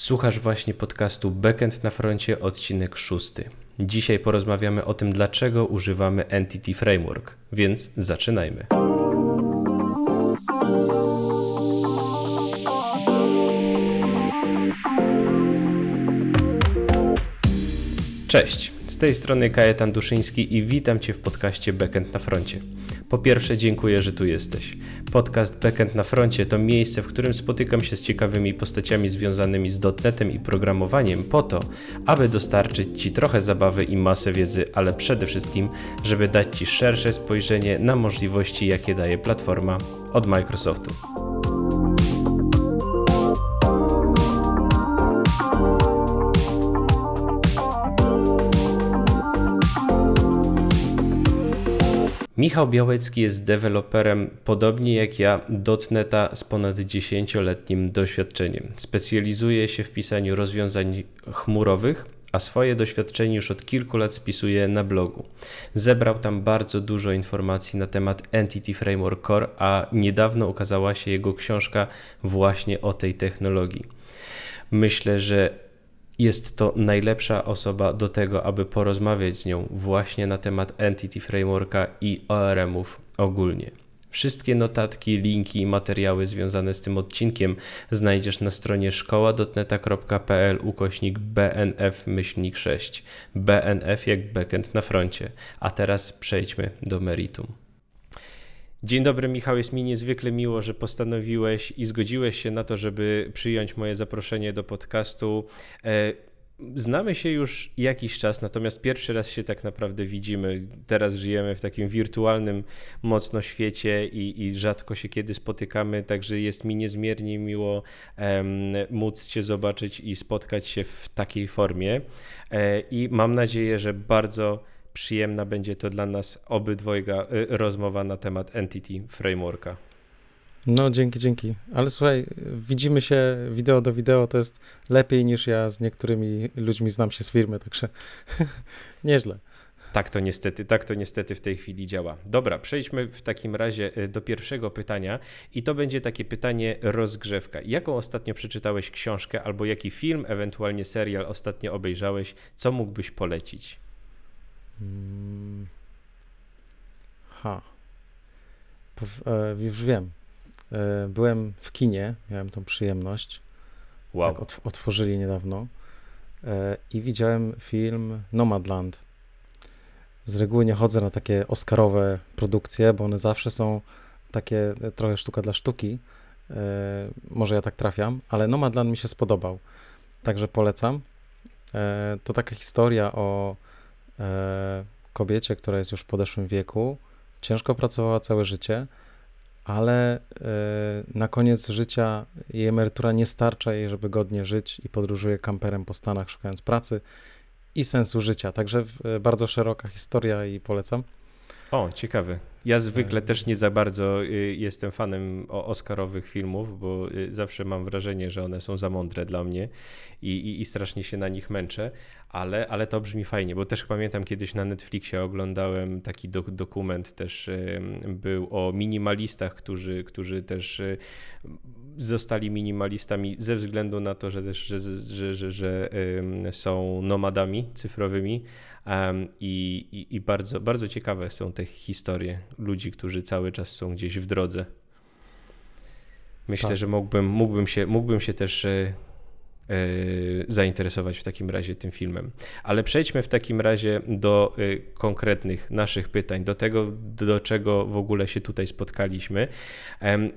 Słuchasz właśnie podcastu Backend na froncie, odcinek szósty. Dzisiaj porozmawiamy o tym, dlaczego używamy Entity Framework, więc zaczynajmy. Cześć, z tej strony Kajetan Duszyński i witam Cię w podcaście Backend na froncie. Po pierwsze, dziękuję, że tu jesteś. Podcast Backend na froncie to miejsce, w którym spotykam się z ciekawymi postaciami związanymi z dotnetem i programowaniem po to, aby dostarczyć Ci trochę zabawy i masę wiedzy, ale przede wszystkim, żeby dać Ci szersze spojrzenie na możliwości, jakie daje platforma od Microsoftu. Michał Białecki jest deweloperem, podobnie jak ja, dotneta z ponad 10-letnim doświadczeniem. Specjalizuje się w pisaniu rozwiązań chmurowych, a swoje doświadczenie już od kilku lat spisuje na blogu. Zebrał tam bardzo dużo informacji na temat Entity Framework Core, a niedawno ukazała się jego książka właśnie o tej technologii. Myślę, że jest to najlepsza osoba do tego, aby porozmawiać z nią właśnie na temat Entity Frameworka i ORM-ów ogólnie. Wszystkie notatki, linki i materiały związane z tym odcinkiem znajdziesz na stronie szkoła.neta.pl ukośnik BNF-6. BNF jak backend na froncie. A teraz przejdźmy do meritum. Dzień dobry, Michał. Jest mi niezwykle miło, że postanowiłeś i zgodziłeś się na to, żeby przyjąć moje zaproszenie do podcastu. E, znamy się już jakiś czas, natomiast pierwszy raz się tak naprawdę widzimy. Teraz żyjemy w takim wirtualnym mocno świecie i, i rzadko się kiedy spotykamy, także jest mi niezmiernie miło um, móc Cię zobaczyć i spotkać się w takiej formie. E, I mam nadzieję, że bardzo przyjemna będzie to dla nas obydwojga y, rozmowa na temat Entity Frameworka. No, dzięki, dzięki. Ale słuchaj, widzimy się wideo do wideo, to jest lepiej niż ja z niektórymi ludźmi znam się z firmy, także nieźle. Tak to niestety, tak to niestety w tej chwili działa. Dobra, przejdźmy w takim razie y, do pierwszego pytania i to będzie takie pytanie rozgrzewka. Jaką ostatnio przeczytałeś książkę albo jaki film, ewentualnie serial ostatnio obejrzałeś, co mógłbyś polecić? Hmm. Ha. E, już wiem. E, byłem w kinie, miałem tą przyjemność. Wow. Jak otworzyli niedawno. E, I widziałem film Nomadland. Z reguły nie chodzę na takie oscarowe produkcje, bo one zawsze są takie trochę sztuka dla sztuki. Może ja tak trafiam, ale Nomadland mi się spodobał. Także polecam. To taka historia o E, kobiecie, która jest już w podeszłym wieku, ciężko pracowała całe życie, ale e, na koniec życia jej emerytura nie starcza jej, żeby godnie żyć i podróżuje kamperem po Stanach szukając pracy i sensu życia. Także e, bardzo szeroka historia i polecam. O, ciekawy. Ja zwykle też nie za bardzo y, jestem fanem Oscarowych filmów, bo y, zawsze mam wrażenie, że one są za mądre dla mnie i, i, i, strasznie się na nich męczę, ale, ale to brzmi fajnie, bo też pamiętam kiedyś na Netflixie oglądałem taki do, dokument też był o minimalistach, którzy, którzy też y, zostali minimalistami ze względu na to, że też że, że, że, że są nomadami cyfrowymi, i, i, I, bardzo, bardzo ciekawe są te historie ludzi, którzy cały czas są gdzieś w drodze. Myślę, tak. że mógłbym, mógłbym, się, mógłbym się też e, e, zainteresować w takim razie tym filmem. Ale przejdźmy w takim razie do e, konkretnych naszych pytań, do tego, do czego w ogóle się tutaj spotkaliśmy.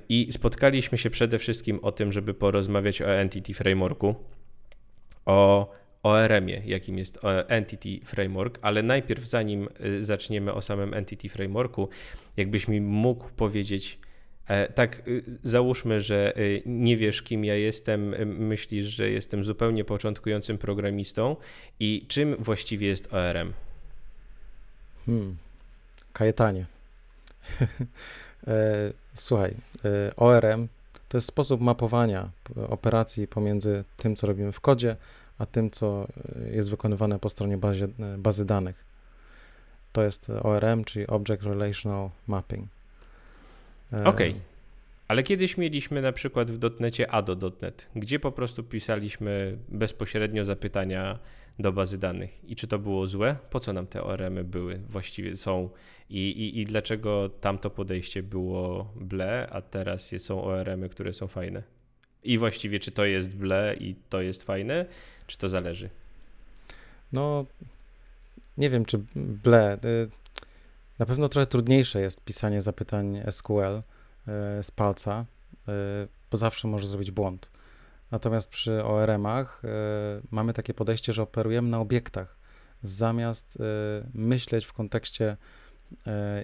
I spotkaliśmy się przede wszystkim o tym, żeby porozmawiać o Entity Frameworku, o ORM-ie, jakim jest Entity Framework, ale najpierw zanim zaczniemy o samym Entity Frameworku, jakbyś mi mógł powiedzieć, e, tak, y, załóżmy, że y, nie wiesz, kim ja jestem, myślisz, że jestem zupełnie początkującym programistą i czym właściwie jest ORM? Hmm. Kajetanie. E, słuchaj, e, ORM to jest sposób mapowania operacji pomiędzy tym, co robimy w kodzie, a tym, co e, jest wykonywane po stronie bazie, e, bazy danych. To jest ORM, czyli Object Relational Mapping. E, Okej. Okay. Ale kiedyś mieliśmy na przykład w dotnecie ado.net, gdzie po prostu pisaliśmy bezpośrednio zapytania do bazy danych. I czy to było złe? Po co nam te ORM-y były, właściwie są? I, i, i dlaczego tamto podejście było ble, a teraz są ORM-y, które są fajne? I właściwie czy to jest ble i to jest fajne, czy to zależy? No, nie wiem, czy ble. Y, na pewno trochę trudniejsze jest pisanie zapytań SQL y, z palca, y, bo zawsze może zrobić błąd. Natomiast przy ORM-ach mamy takie podejście, że operujemy na obiektach, zamiast myśleć w kontekście,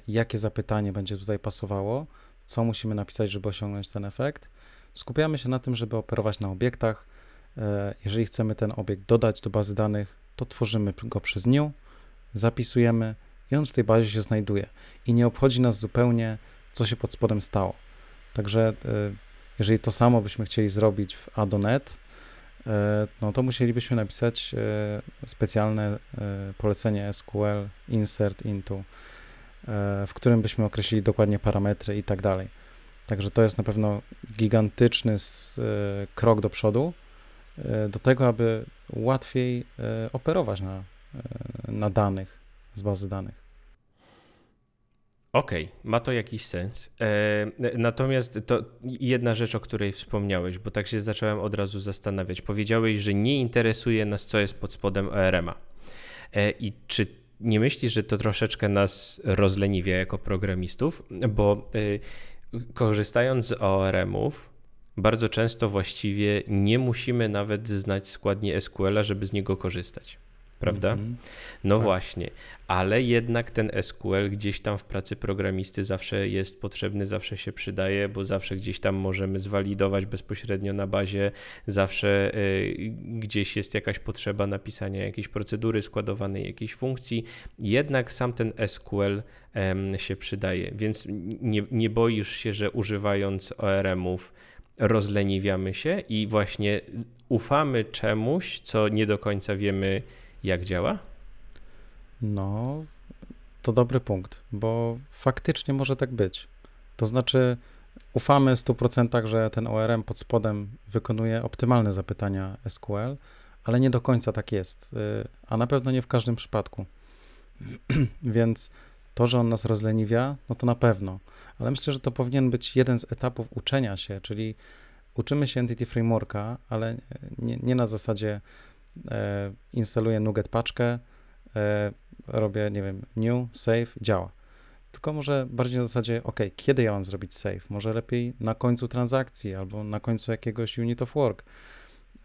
jakie zapytanie będzie tutaj pasowało, co musimy napisać, żeby osiągnąć ten efekt. Skupiamy się na tym, żeby operować na obiektach. Jeżeli chcemy ten obiekt dodać do bazy danych, to tworzymy go przez new, zapisujemy i on w tej bazie się znajduje. I nie obchodzi nas zupełnie, co się pod spodem stało. Także e, jeżeli to samo byśmy chcieli zrobić w Adonet, e, no to musielibyśmy napisać e, specjalne polecenie SQL insert into, w którym byśmy określili dokładnie parametry i tak dalej. Także to jest na pewno gigantyczny krok do przodu do tego, aby łatwiej operować na na danych z bazy danych. Okej, okay, ma to jakiś sens. E, natomiast to jedna rzecz, o której wspomniałeś, bo tak się zacząłem od razu zastanawiać. Powiedziałeś, że nie interesuje nas, co jest pod spodem ORM-a. E, I czy nie myślisz, że to troszeczkę nas rozleniwia jako programistów? Bo e, korzystając z ORM-ów, bardzo często właściwie nie musimy nawet znać składnie SQL-a, żeby z niego korzystać prawda? Mm -hmm. No tak. właśnie, ale jednak ten SQL gdzieś tam w pracy programisty zawsze jest potrzebny, zawsze się przydaje, bo zawsze gdzieś tam możemy zwalidować bezpośrednio na bazie, zawsze y, gdzieś jest jakaś potrzeba napisania jakiejś procedury składowanej, jakiejś funkcji, jednak sam ten SQL y, się przydaje, więc nie, nie boisz się, że używając ORM-ów rozleniwiamy się i właśnie ufamy czemuś, co nie do końca wiemy, jak działa? No, to dobry punkt, bo faktycznie może tak być. To znaczy, ufamy 100%, że ten ORM pod spodem wykonuje optymalne zapytania SQL, ale nie do końca tak jest, y, a na pewno nie w każdym przypadku. Więc to, że on nas rozleniwia, no to na pewno, ale myślę, że to powinien być jeden z etapów uczenia się, czyli uczymy się Entity Frameworka, ale nie, nie na zasadzie instaluję NuGet paczkę, e, robię, nie wiem, new, save, działa. Tylko może bardziej na zasadzie, ok, kiedy ja mam zrobić save? Może lepiej na końcu transakcji albo na końcu jakiegoś unit of work.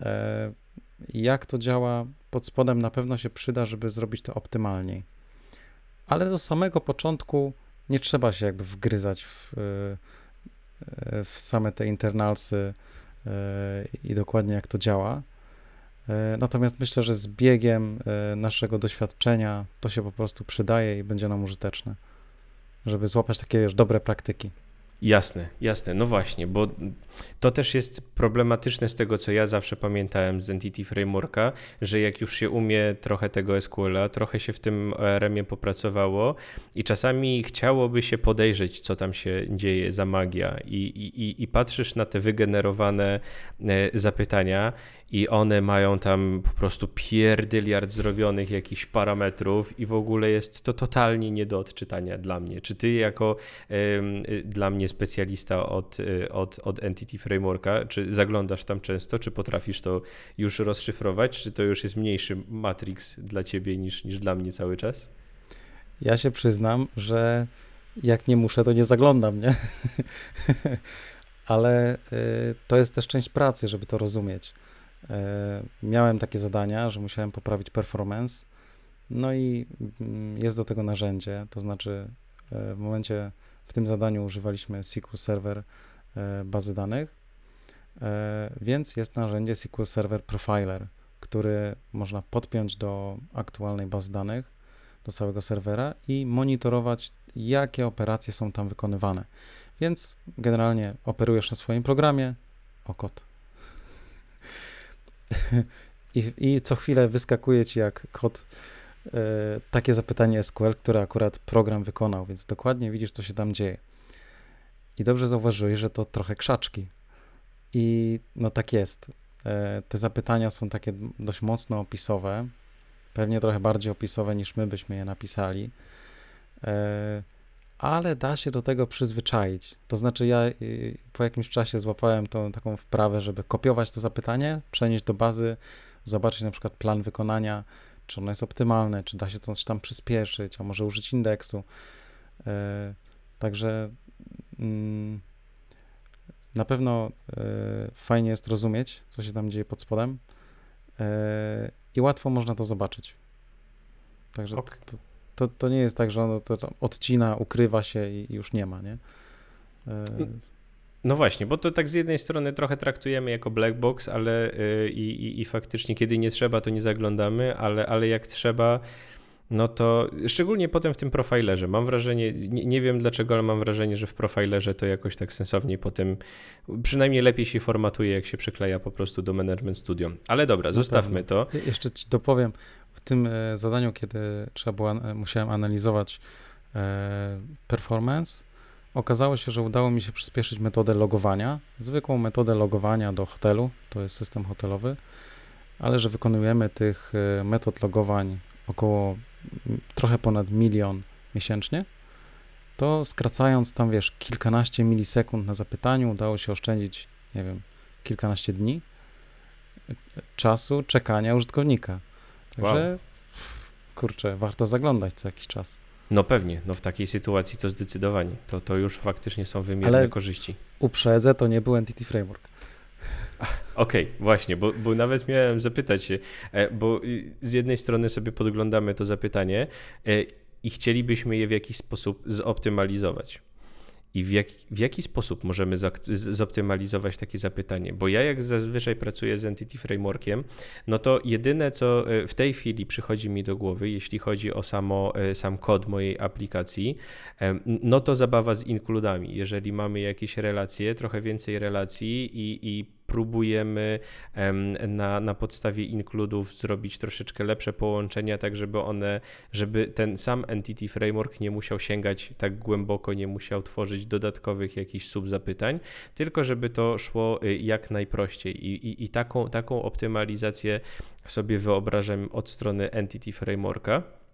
E, jak to działa pod spodem, na pewno się przyda, żeby zrobić to optymalniej. Ale do samego początku nie trzeba się jakby wgryzać w, e, w same te internalsy e, i dokładnie jak to działa. E, natomiast myślę, że z biegiem e, naszego doświadczenia to się po prostu przydaje i będzie nam użyteczne, żeby złapać takie już dobre praktyki. Jasne, jasne. No właśnie, bo to też jest problematyczne z tego, co ja zawsze pamiętałem z Entity Frameworka, że jak już się umie trochę tego SQL-a, trochę się w tym ORM-ie popracowało i czasami chciałoby się podejrzeć, co tam się dzieje za magia i, i, i patrzysz na te wygenerowane e, zapytania i one mają tam po prostu pierdyliard zrobionych jakichś parametrów i w ogóle jest to totalnie nie do odczytania dla mnie. Czy ty jako y, dla mnie specjalista od, y, od, od Entity Frameworka, czy zaglądasz tam często, czy potrafisz to już rozszyfrować, czy to już jest mniejszy matrix dla ciebie niż, niż dla mnie cały czas? Ja się przyznam, że jak nie muszę, to nie zaglądam, nie? Ale y, to jest też część pracy, żeby to rozumieć. E, miałem takie zadania, że musiałem poprawić performance, no i mm, jest do tego narzędzie, to znaczy e, w momencie, w tym zadaniu używaliśmy SQL Server e, bazy danych, więc jest narzędzie SQL Server Profiler, który można podpiąć do aktualnej bazy danych, do całego serwera i monitorować, jakie operacje są tam wykonywane. Więc generalnie operujesz na swoim programie, o kod, I, I co chwilę wyskakuje ci jak kod e, takie zapytanie SQL, które akurat program wykonał, więc dokładnie widzisz, co się tam dzieje. I dobrze zauważyłeś, że to trochę krzaczki. I no tak jest. E, te zapytania są takie dość mocno opisowe, pewnie trochę bardziej opisowe niż my byśmy je napisali, e, ale da się do tego przyzwyczaić. To znaczy, ja po jakimś czasie złapałem tą taką wprawę, żeby kopiować to zapytanie, przenieść do bazy, zobaczyć na przykład plan wykonania, czy ono jest optymalne, czy da się to coś tam przyspieszyć, a może użyć indeksu. E, także mm, na pewno e, fajnie jest rozumieć, co się tam dzieje pod spodem e, i łatwo można to zobaczyć. Także okay. to, to, to, nie jest tak, że ono to odcina, ukrywa się i już nie ma, nie? No właśnie, bo to tak z jednej strony trochę traktujemy jako black box, ale yy, i, i faktycznie kiedy nie trzeba, to nie zaglądamy, ale, ale jak trzeba, no to szczególnie potem w tym profilerze. Mam wrażenie, nie, nie, wiem dlaczego, ale mam wrażenie, że w profilerze to jakoś tak sensowniej potem, przynajmniej lepiej się formatuje, jak się przykleja po prostu do Management Studio. Ale dobra, zostawmy to. Jeszcze ci dopowiem, w tym e, zadaniu, kiedy trzeba było, e, musiałem analizować e, performance, okazało się, że udało mi się przyspieszyć metodę logowania, zwykłą metodę logowania do hotelu, to jest system hotelowy, ale że wykonujemy tych metod logowań około trochę ponad milion miesięcznie, to skracając tam, wiesz, kilkanaście milisekund na zapytaniu, udało się oszczędzić, nie wiem, kilkanaście dni czasu czekania użytkownika. Także, wow. kurczę, warto zaglądać co jakiś czas. No pewnie, no w takiej sytuacji to zdecydowanie. To, to już faktycznie są wymierne Ale korzyści. uprzedzę, to nie był Entity Framework. Okej, okay, właśnie, bo, bo nawet miałem zapytać się, e, bo z jednej strony sobie podglądamy to zapytanie e, i chcielibyśmy je w jakiś sposób zoptymalizować. I w, jak, w jaki sposób możemy zoptymalizować takie zapytanie? Bo ja jak zazwyczaj pracuję z Entity Frameworkiem, no to jedyne co e, w tej chwili przychodzi mi do głowy, jeśli chodzi o samo, sam kod mojej aplikacji, no to zabawa z inkludami. Jeżeli mamy jakieś relacje, trochę więcej relacji i, i próbujemy na, na podstawie inkludów zrobić troszeczkę lepsze połączenia, tak żeby one, żeby ten sam Entity Framework nie musiał sięgać tak głęboko, nie musiał tworzyć dodatkowych jakichś subzapytań, tylko żeby to szło y, jak najprościej i, i, i taką, taką optymalizację sobie wyobrażam od strony Entity Frameworka.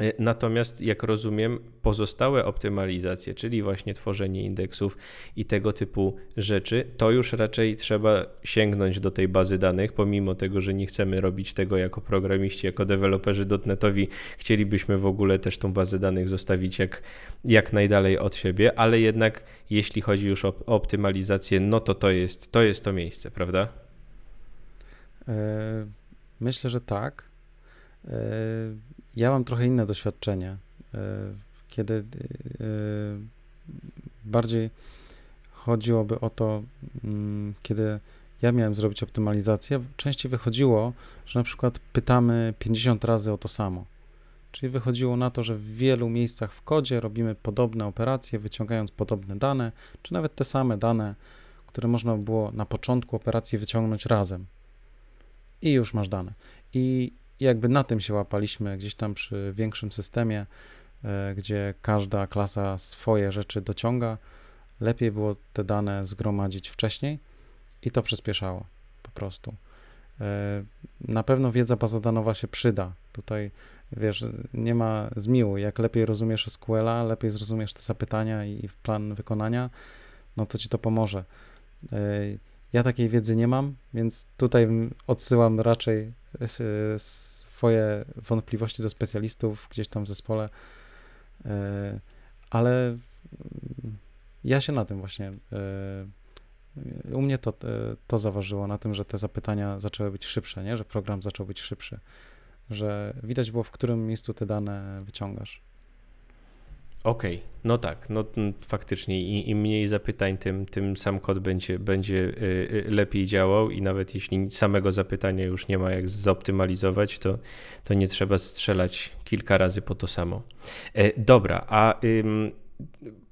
E, natomiast, jak rozumiem, pozostałe optymalizacje, czyli właśnie tworzenie indeksów i tego typu rzeczy, to już raczej trzeba sięgnąć do tej bazy danych, pomimo tego, że nie chcemy robić tego jako programiści, jako deweloperzy dotnetowi, chcielibyśmy w ogóle też tą bazę danych zostawić jak, jak najdalej od siebie, ale jednak jeśli chodzi już o optymalizację, no to to jest to, jest to miejsce, prawda? E, myślę, że tak. Ja mam trochę inne doświadczenie, e, kiedy e, bardziej chodziłoby o to, mm, kiedy ja miałem zrobić optymalizację, częściej wychodziło, że na przykład pytamy 50 razy o to samo. Czyli wychodziło na to, że w wielu miejscach w kodzie robimy podobne operacje, wyciągając podobne dane, czy nawet te same dane, które można było na początku operacji wyciągnąć razem. I już masz dane. I i jakby na tym się łapaliśmy gdzieś tam przy większym systemie, e, gdzie każda klasa swoje rzeczy dociąga. Lepiej było te dane zgromadzić wcześniej i to przyspieszało po prostu. E, na pewno wiedza bazodanowa się przyda. Tutaj, wiesz, nie ma zmiłu. Jak lepiej rozumiesz SQL-a, lepiej zrozumiesz te zapytania i plan wykonania, no to ci to pomoże. E, ja takiej wiedzy nie mam, więc tutaj odsyłam raczej swoje wątpliwości do specjalistów gdzieś tam w zespole, e, ale mm, ja się na tym właśnie. E, u mnie to, to zaważyło na tym, że te zapytania zaczęły być szybsze, nie? że program zaczął być szybszy, że widać było, w którym miejscu te dane wyciągasz. Okej, okay. no tak, no faktycznie im mniej zapytań, tym, tym sam kod będzie, będzie y, y, lepiej działał i nawet jeśli samego zapytania już nie ma jak zoptymalizować, to, to nie trzeba strzelać kilka razy po to samo. E, dobra, a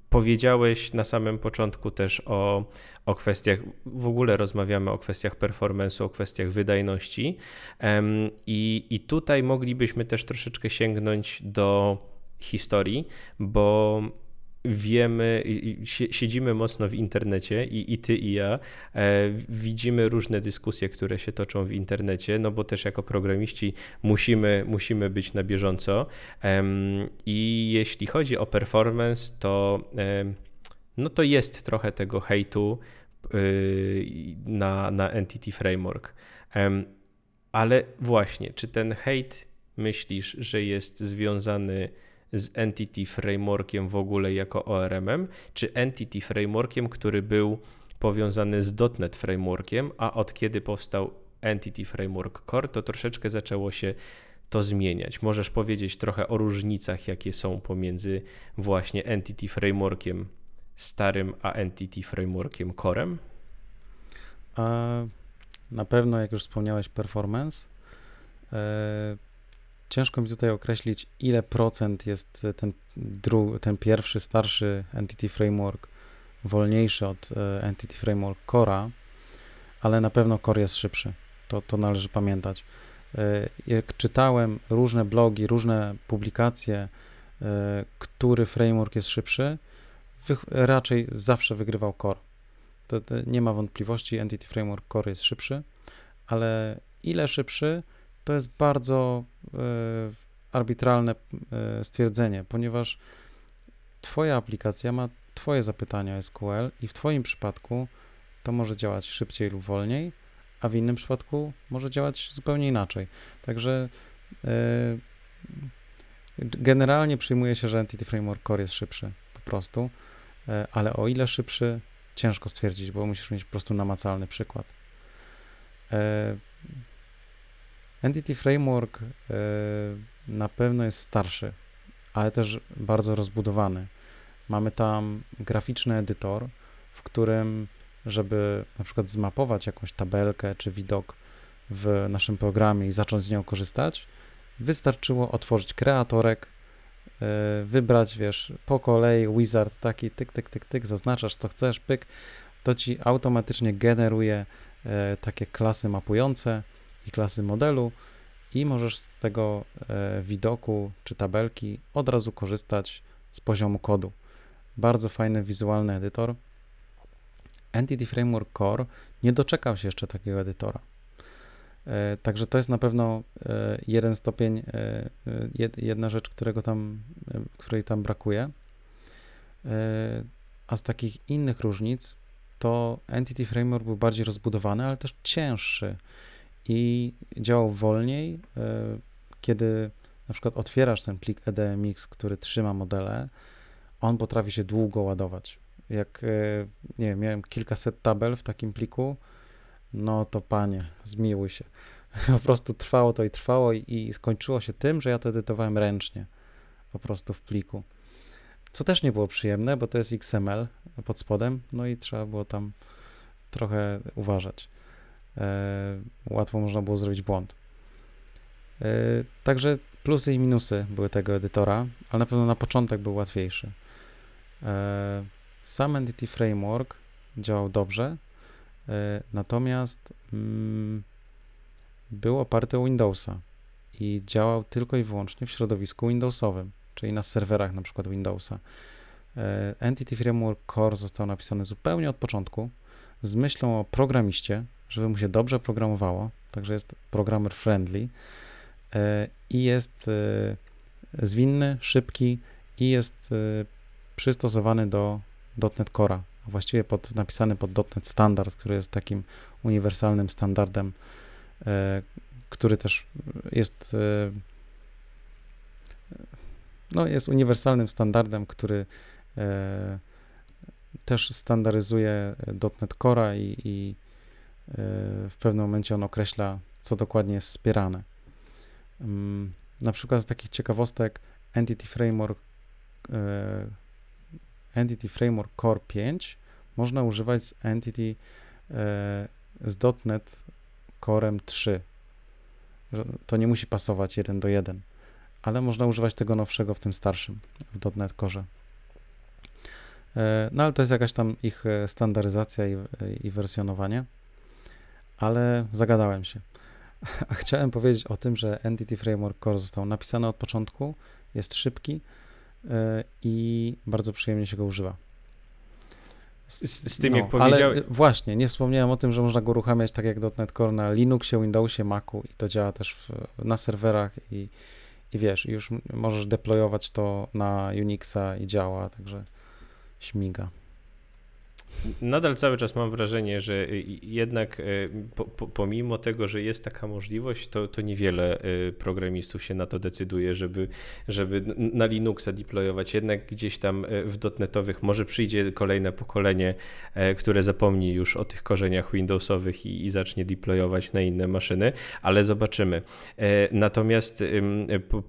powiedziałeś na samym początku też o, o kwestiach, w ogóle rozmawiamy o kwestiach performance'u, o kwestiach wydajności i, i tutaj moglibyśmy też troszeczkę sięgnąć do historii, bo wiemy, siedzimy mocno w internecie i, i ty i ja e, widzimy różne dyskusje, które się toczą w internecie, no bo też jako programiści musimy, musimy być na bieżąco e, i jeśli chodzi o performance, to e, no to jest trochę tego hejtu y, na, na Entity Framework. Ale właśnie, czy ten hejt myślisz, że jest związany z Entity Frameworkiem w ogóle jako ORM-em, czy Entity Frameworkiem, który był powiązany z .NET Frameworkiem, a od kiedy powstał Entity Framework Core, to troszeczkę zaczęło się to zmieniać. Możesz powiedzieć trochę o różnicach, jakie są pomiędzy właśnie Entity Frameworkiem starym, a Entity Frameworkiem Corem? Na pewno, jak już wspomniałeś, performance. E, ciężko mi tutaj określić, ile procent jest ten, dru, ten pierwszy, starszy Entity Framework wolniejszy od e, Entity Framework Core'a, ale na pewno Core jest szybszy. To, to należy pamiętać. E, jak czytałem różne blogi, różne publikacje, który framework jest szybszy, raczej zawsze wygrywał Core. To, to nie ma wątpliwości, Entity Framework Core jest szybszy, ale ile szybszy, to jest bardzo e, arbitralne e, stwierdzenie, ponieważ Twoja aplikacja ma Twoje zapytania SQL i w Twoim przypadku to może działać szybciej lub wolniej, a w innym przypadku może działać zupełnie inaczej. Także e, generalnie przyjmuje się, że Entity Framework Core jest szybszy po prostu, ale o ile szybszy, ciężko stwierdzić, bo musisz mieć po prostu namacalny przykład. Entity Framework e, na pewno jest starszy, ale też bardzo rozbudowany. Mamy tam graficzny edytor, w którym, żeby na przykład zmapować jakąś tabelkę czy widok w naszym programie i zacząć z nią korzystać, wystarczyło otworzyć kreatorek, e, wybrać, wiesz, po kolei wizard taki, tyk, tyk, tyk, tyk, zaznaczasz co chcesz, pyk, to ci automatycznie generuje e, takie klasy mapujące, i klasy modelu i możesz z tego e, widoku czy tabelki od razu korzystać z poziomu kodu. Bardzo fajny wizualny edytor. Entity Framework Core nie doczekał się jeszcze takiego edytora. E, także to jest na pewno e, jeden stopień, jedna rzecz, którego tam, której tam brakuje. A z takich innych różnic to Entity Framework był bardziej rozbudowany, ale też cięższy i działał wolniej, e, kiedy na przykład otwierasz ten plik EDMX, który trzyma modele, on potrafi się długo ładować. Jak, e, nie wiem, miałem kilkaset tabel w takim pliku, no to panie, zmiłuj się. Po prostu trwało to i trwało i, i skończyło się tym, że ja to edytowałem ręcznie, po prostu w pliku. Co też nie było przyjemne, bo to jest XML pod spodem, no i trzeba było tam trochę uważać. E, łatwo można było zrobić błąd. E, także plusy i minusy były tego edytora, ale na pewno na początek był łatwiejszy. E, sam Entity Framework działał dobrze, natomiast mm, był oparty o Windowsa i działał tylko i wyłącznie w środowisku Windowsowym, czyli na serwerach na przykład Windowsa. Entity Framework Core został napisany zupełnie od początku z myślą o programiście, żeby mu się dobrze programowało, także jest programmer friendly e, i jest e, zwinny, szybki i jest e, przystosowany do .NET Core'a, a właściwie pod, napisany pod .NET Standard, który jest takim uniwersalnym standardem, który też jest no, jest uniwersalnym standardem, który też standaryzuje .NET Core'a i, i w pewnym momencie on określa, co dokładnie jest wspierane. Mm, na przykład z takich ciekawostek Entity Framework e, Entity Framework Core 5 można używać z Entity e, z .NET Corem 3. To nie musi pasować jeden do jeden, ale można używać tego nowszego w tym starszym, w .NET Core. E, no ale to jest jakaś tam ich standaryzacja i, i wersjonowanie ale zagadałem się. A chciałem powiedzieć o tym, że Entity Framework Core został napisany od początku, jest szybki, i bardzo przyjemnie się go używa. Z, z tym, no, jak powiedziałem. Ale właśnie, nie wspomniałem o tym, że można go uruchamiać tak jak .NET Core na Linuxie, Windowsie, Macu i to działa też w, na serwerach i, i wiesz, już możesz deployować to na Unixa i działa, także śmiga nadal cały czas mam wrażenie, że y, jednak y, po, po, pomimo tego, że jest taka możliwość, to, to niewiele y, programistów się na to decyduje, żeby, żeby na Linuxa deployować. Jednak gdzieś tam w dotnetowych może przyjdzie kolejne pokolenie, które zapomni już o tych korzeniach Windowsowych i, i zacznie deployować na inne maszyny, ale zobaczymy. Natomiast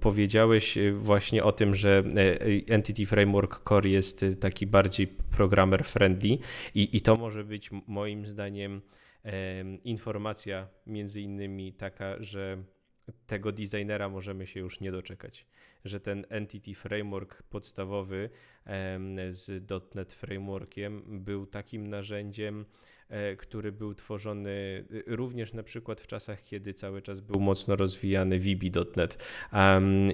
powiedziałeś właśnie o tym, że Entity Framework Core jest taki bardziej programmer friendly. I, i to może być moim zdaniem e, informacja między innymi taka, że tego designera możemy się już nie doczekać, że ten Entity Framework podstawowy z .NET Frameworkiem był takim narzędziem, e, który był tworzony y, również na przykład w czasach, kiedy cały czas był mocno rozwijany VB.NET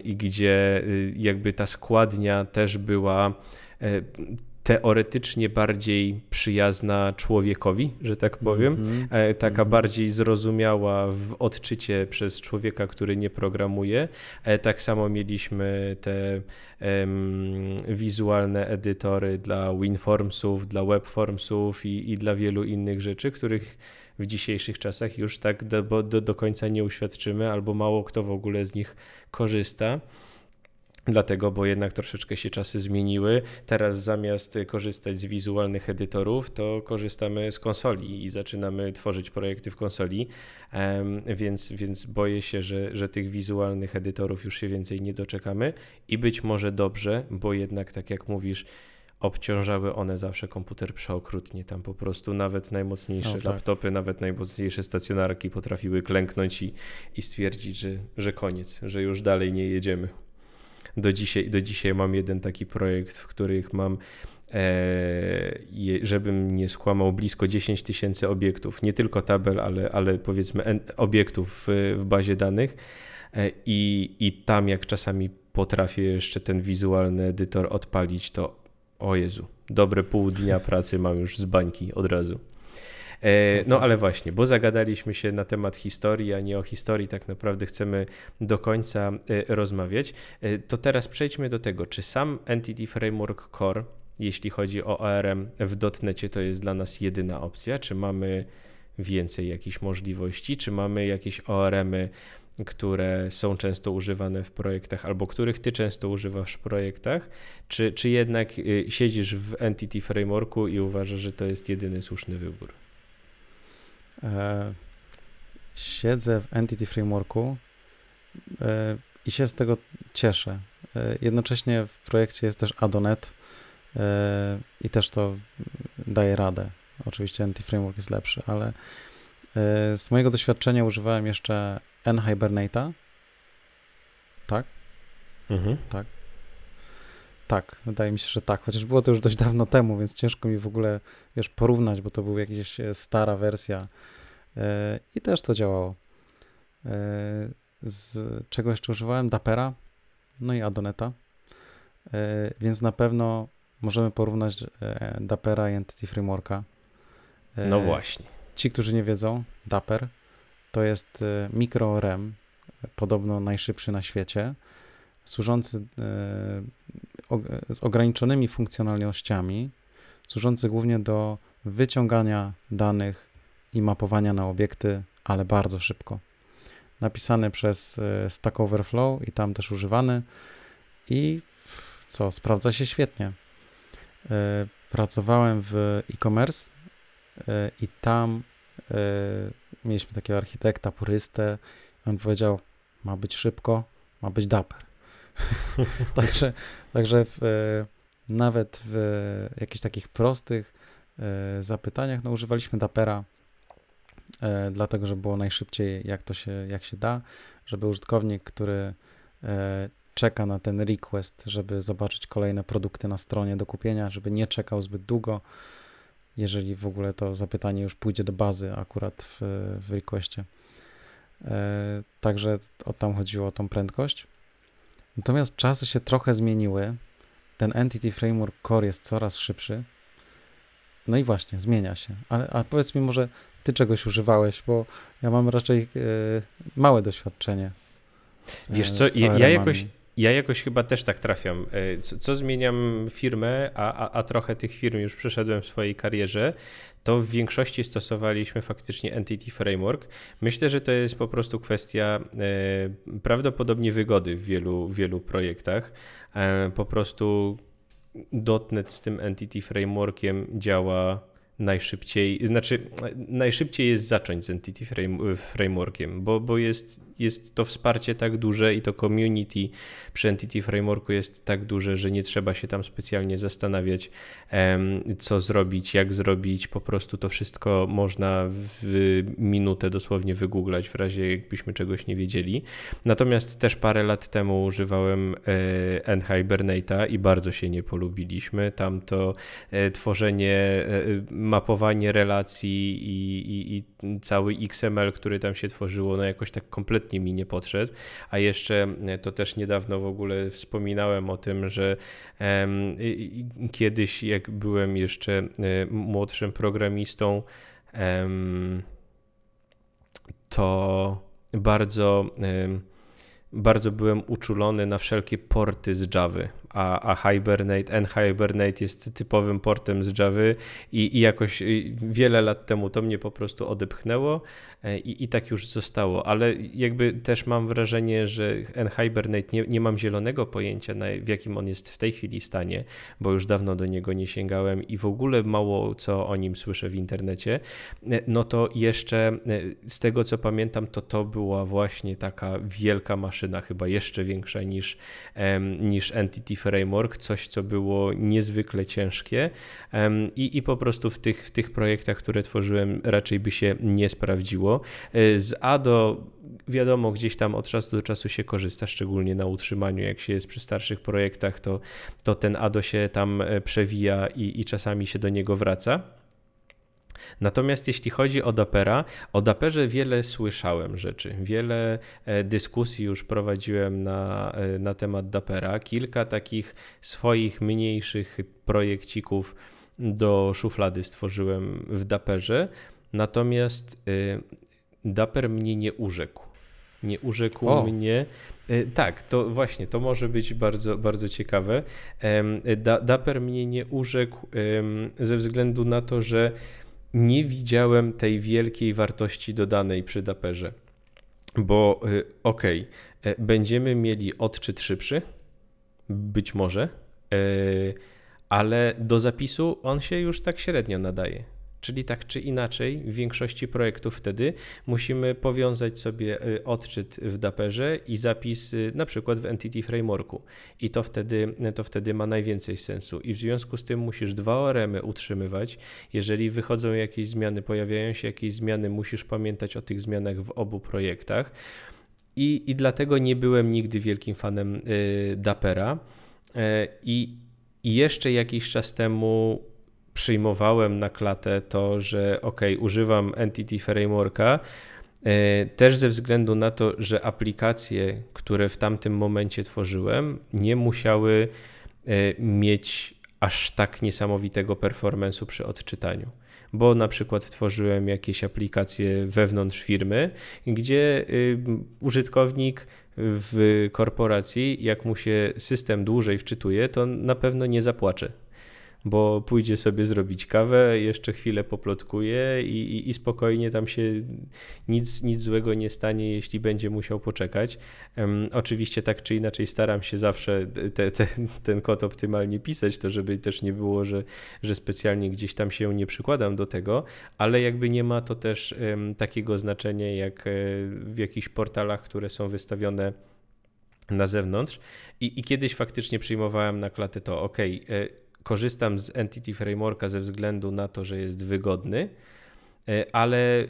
i gdzie y, jakby ta składnia też była e, teoretycznie bardziej przyjazna człowiekowi, że tak powiem, mm -hmm. taka mm -hmm. bardziej zrozumiała w odczycie przez człowieka, który nie programuje. E, tak samo mieliśmy te um, wizualne edytory dla WinFormsów, dla WebFormsów i, i dla wielu innych rzeczy, których w dzisiejszych czasach już tak do, do, do końca nie uświadczymy, albo mało kto w ogóle z nich korzysta. Dlatego, bo jednak troszeczkę się czasy zmieniły. Teraz zamiast korzystać z wizualnych edytorów, to korzystamy z konsoli i zaczynamy tworzyć projekty w konsoli, więc, więc boję się, że, że tych wizualnych edytorów już się więcej nie doczekamy i być może dobrze, bo jednak, tak jak mówisz, obciążały one zawsze komputer przeokrutnie. Tam po prostu nawet najmocniejsze tak. laptopy, nawet najmocniejsze stacjonarki potrafiły klęknąć i, i stwierdzić, że, że koniec, że już dalej nie jedziemy do dzisiaj, do dzisiaj mam jeden taki projekt, w których mam e, żebym nie skłamał, blisko 10 tysięcy obiektów, nie tylko tabel, ale, ale powiedzmy obiektów w, bazie danych e, i, i tam jak czasami potrafię jeszcze ten wizualny edytor odpalić, to o Jezu, dobre pół dnia pracy mam już z bańki od razu. E, no ale właśnie, bo zagadaliśmy się na temat historii, a nie o historii tak naprawdę chcemy do końca e, rozmawiać, e, to teraz przejdźmy do tego, czy sam Entity Framework Core, jeśli chodzi o ORM w .NETie, to jest dla nas jedyna opcja, czy mamy więcej jakichś możliwości, czy mamy jakieś ORMy, które są często używane w projektach, albo których ty często używasz w projektach, czy, czy jednak siedzisz w Entity Frameworku i uważasz, że to jest jedyny słuszny wybór? E, siedzę w Entity Frameworku e, i się z tego cieszę. E, jednocześnie w projekcie jest też Adonet i też to daje radę. Oczywiście Entity Framework jest lepszy, ale z mojego doświadczenia używałem jeszcze NHibernate'a. Tak? Mhm. Tak. Tak, wydaje mi się, że tak, chociaż było to już dość dawno temu, więc ciężko mi w ogóle, wiesz, porównać, bo to była jakaś e, stara wersja yy, i też to działało. Yy, z czego jeszcze używałem? Dapera, no i Adoneta, yy, więc na pewno możemy porównać Dapera i Entity Frameworka. No właśnie. Ci, którzy nie wiedzą, Dapper to jest mikro-REM, podobno najszybszy na świecie, służący z ograniczonymi funkcjonalnościami, służący głównie do wyciągania danych i mapowania na obiekty, ale bardzo szybko. Napisany przez e, Stack Overflow i tam też używany i co, sprawdza się świetnie. E, pracowałem w e-commerce e, i tam mieliśmy takiego architekta, purystę. On powiedział, ma być szybko, ma być dapper. także także w, e, nawet w jakichś takich prostych e, zapytaniach no, używaliśmy Dapera, e, dlatego że było najszybciej, jak to się, jak się da, żeby użytkownik, który czeka na ten request, żeby zobaczyć kolejne produkty na stronie do kupienia, żeby nie czekał zbyt długo, jeżeli w ogóle to zapytanie już pójdzie do bazy akurat w, w requestie. Także o tam chodziło o tą prędkość. Natomiast czasy się trochę zmieniły. ten Entity Framework Core jest coraz szybszy. No i właśnie, zmienia się. Ale, ale powiedz mi może, ty czegoś używałeś, bo ja mam raczej e, małe doświadczenie. Z, Wiesz co, ja, ja, jakoś, ja jakoś chyba też tak trafiam. E, co, co zmieniam firmę, a, a, a, trochę tych firm już przeszedłem w swojej karierze, to w większości stosowaliśmy faktycznie Entity Framework. Myślę, że to jest po prostu kwestia e, prawdopodobnie wygody w wielu, wielu projektach. E, po prostu .NET z tym Entity Frameworkiem działa najszybciej, znaczy najszybciej jest zacząć z Entity Frameworkiem, bo, bo jest jest to wsparcie tak duże i to community przy Entity Frameworku jest tak duże, że nie trzeba się tam specjalnie zastanawiać, co zrobić, jak zrobić. Po prostu to wszystko można w minutę dosłownie wygooglać w razie jakbyśmy czegoś nie wiedzieli. Natomiast też parę lat temu używałem e, NHibernate'a i bardzo się nie polubiliśmy. Tam to e, tworzenie, e, mapowanie relacji i, i, i cały XML, który tam się tworzyło, no jakoś tak kompletnie mi nie podszedł. A jeszcze e, to też niedawno w ogóle wspominałem o tym, że kiedyś, jak byłem jeszcze e, młodszym programistą, to bardzo. Bardzo byłem uczulony na wszelkie porty z Java, a, a Hibernate, NHibernate jest typowym portem z Java i, i jakoś wiele lat temu to mnie po prostu odepchnęło e, i, i tak już zostało, ale jakby też mam wrażenie, że NHibernate nie, nie mam zielonego pojęcia na, w jakim on jest w tej chwili stanie, bo już dawno do niego nie sięgałem i w ogóle mało co o nim słyszę w internecie, e, no to jeszcze e, z tego co pamiętam, to to była właśnie taka wielka maszyna, chyba jeszcze większa niż, niż Entity framework, coś, co było niezwykle ciężkie i, i po prostu w tych, w tych projektach, które tworzyłem, raczej by się nie sprawdziło. E, z ADO wiadomo, gdzieś tam od czasu do czasu się korzysta, szczególnie na utrzymaniu, jak się jest przy starszych projektach, to, to ten ADO się tam e, przewija i, i czasami się do niego wraca. Natomiast jeśli chodzi o Dapera, o Daperze wiele słyszałem rzeczy, wiele e, dyskusji już prowadziłem na, e, na temat Dapera, kilka takich swoich mniejszych projekcików do szuflady stworzyłem w Daperze, natomiast e, Daper mnie nie urzekł. Nie urzekł o. mnie. Tak, to właśnie, to może być bardzo, bardzo ciekawe. Dapper mnie nie urzekł ze względu na to, że nie widziałem tej wielkiej wartości dodanej przy Daperze. Bo y, okej, okay, e, będziemy mieli odczyt szybszy, być może, e, ale do zapisu on się już tak średnio nadaje. Czyli tak czy inaczej, w większości projektów wtedy musimy powiązać sobie y, odczyt w Daperze i zapis y, na przykład w Entity Frameworku. I to wtedy, to wtedy ma najwięcej sensu. I w związku z tym musisz dwa ORMy utrzymywać. Jeżeli wychodzą jakieś zmiany, pojawiają się jakieś zmiany, musisz pamiętać o tych zmianach w obu projektach. I, i dlatego nie byłem nigdy wielkim fanem y, Dapera. I, I jeszcze jakiś czas temu przyjmowałem na klatę to, że ok, używam Entity Frameworka, e, też ze względu na to, że aplikacje, które w tamtym momencie tworzyłem, nie musiały e, mieć aż tak niesamowitego performance'u przy odczytaniu. Bo na przykład tworzyłem jakieś aplikacje wewnątrz firmy, gdzie y, użytkownik w korporacji, jak mu się system dłużej wczytuje, to na pewno nie zapłacze bo pójdzie sobie zrobić kawę, jeszcze chwilę poplotkuje i, i, i, spokojnie tam się nic, nic złego nie stanie, jeśli będzie musiał poczekać. Um, oczywiście tak czy inaczej staram się zawsze te, te, ten kod optymalnie pisać, to żeby też nie było, że, że specjalnie gdzieś tam się nie przykładam do tego, ale jakby nie ma to też um, takiego znaczenia jak e, w jakichś portalach, które są wystawione na zewnątrz i, i kiedyś faktycznie przyjmowałem na klatę to, ok, korzystam z Entity Frameworka ze względu na to, że jest wygodny, e, ale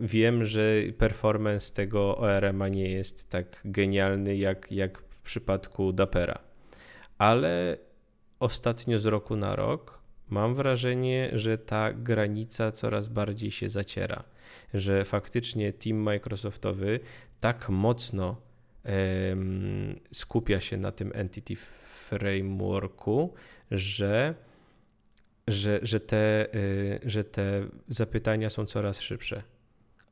wiem, że performance tego ORM-a nie jest tak genialny jak, jak w przypadku Dapera. Ale ostatnio z roku na rok mam wrażenie, że ta granica coraz bardziej się zaciera, że faktycznie team Microsoftowy tak mocno skupia się na tym Entity Frameworku, że, że, że, te, y, że te zapytania są coraz szybsze.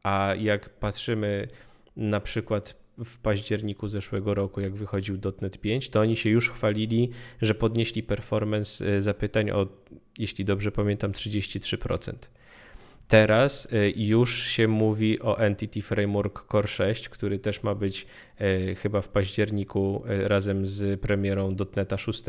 A jak patrzymy na przykład w październiku zeszłego roku, jak wychodził .NET 5, to oni się już chwalili, że podnieśli performance y, zapytań o, jeśli dobrze pamiętam, 33%. Teraz y, już się mówi o Entity Framework Core 6, który też ma być y, chyba w październiku razem z premierą .NETA 6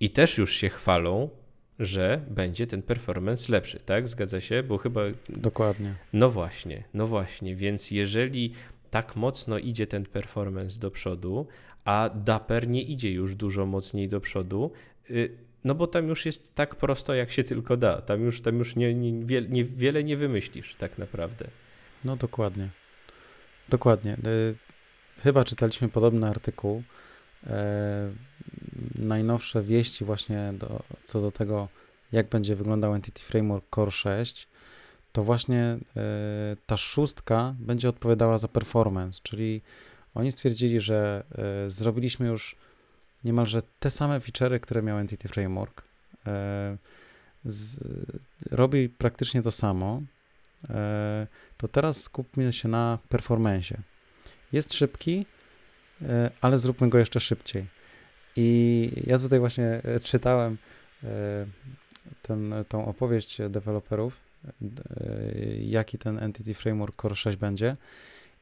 i też już się chwalą, że będzie ten performance lepszy, tak? Zgadza się? Bo chyba. Dokładnie. No właśnie, no właśnie. Więc jeżeli tak mocno idzie ten performance do przodu, a Dapper nie idzie już dużo mocniej do przodu, y, no bo tam już jest tak prosto, jak się tylko da. Tam już, tam już nie, nie, nie, wiele nie wymyślisz tak naprawdę. No dokładnie. Dokładnie. Y, chyba czytaliśmy podobny artykuł. E, najnowsze wieści właśnie do, co do tego, jak będzie wyglądał Entity Framework Core 6, to właśnie e, ta szóstka będzie odpowiadała za performance, czyli oni stwierdzili, że e, zrobiliśmy już niemalże te same feature'y, które miał Entity Framework. E, z, robi praktycznie to samo, to teraz skupmy się na performance. Jest szybki, ale zróbmy go jeszcze szybciej. I ja tutaj właśnie czytałem ten, tą opowieść deweloperów E, jaki ten Entity Framework Core 6 będzie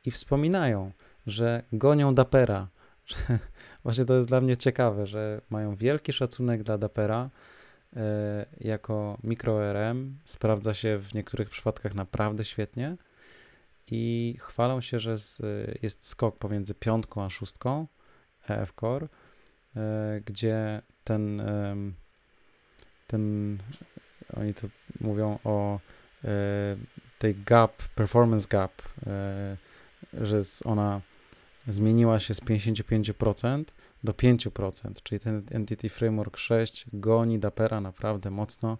i wspominają, że gonią Dapera. Właśnie to jest dla mnie ciekawe, że mają wielki szacunek dla Dapera e, jako mikro-RM. Sprawdza się w niektórych przypadkach naprawdę świetnie i chwalą się, że jest skok pomiędzy piątką a szóstką EF Core, e, gdzie ten, ten oni tu mówią o e, tej gap, performance gap, że ona zmieniła się z 55% do 5%, czyli ten Entity Framework 6 goni Dapera naprawdę mocno.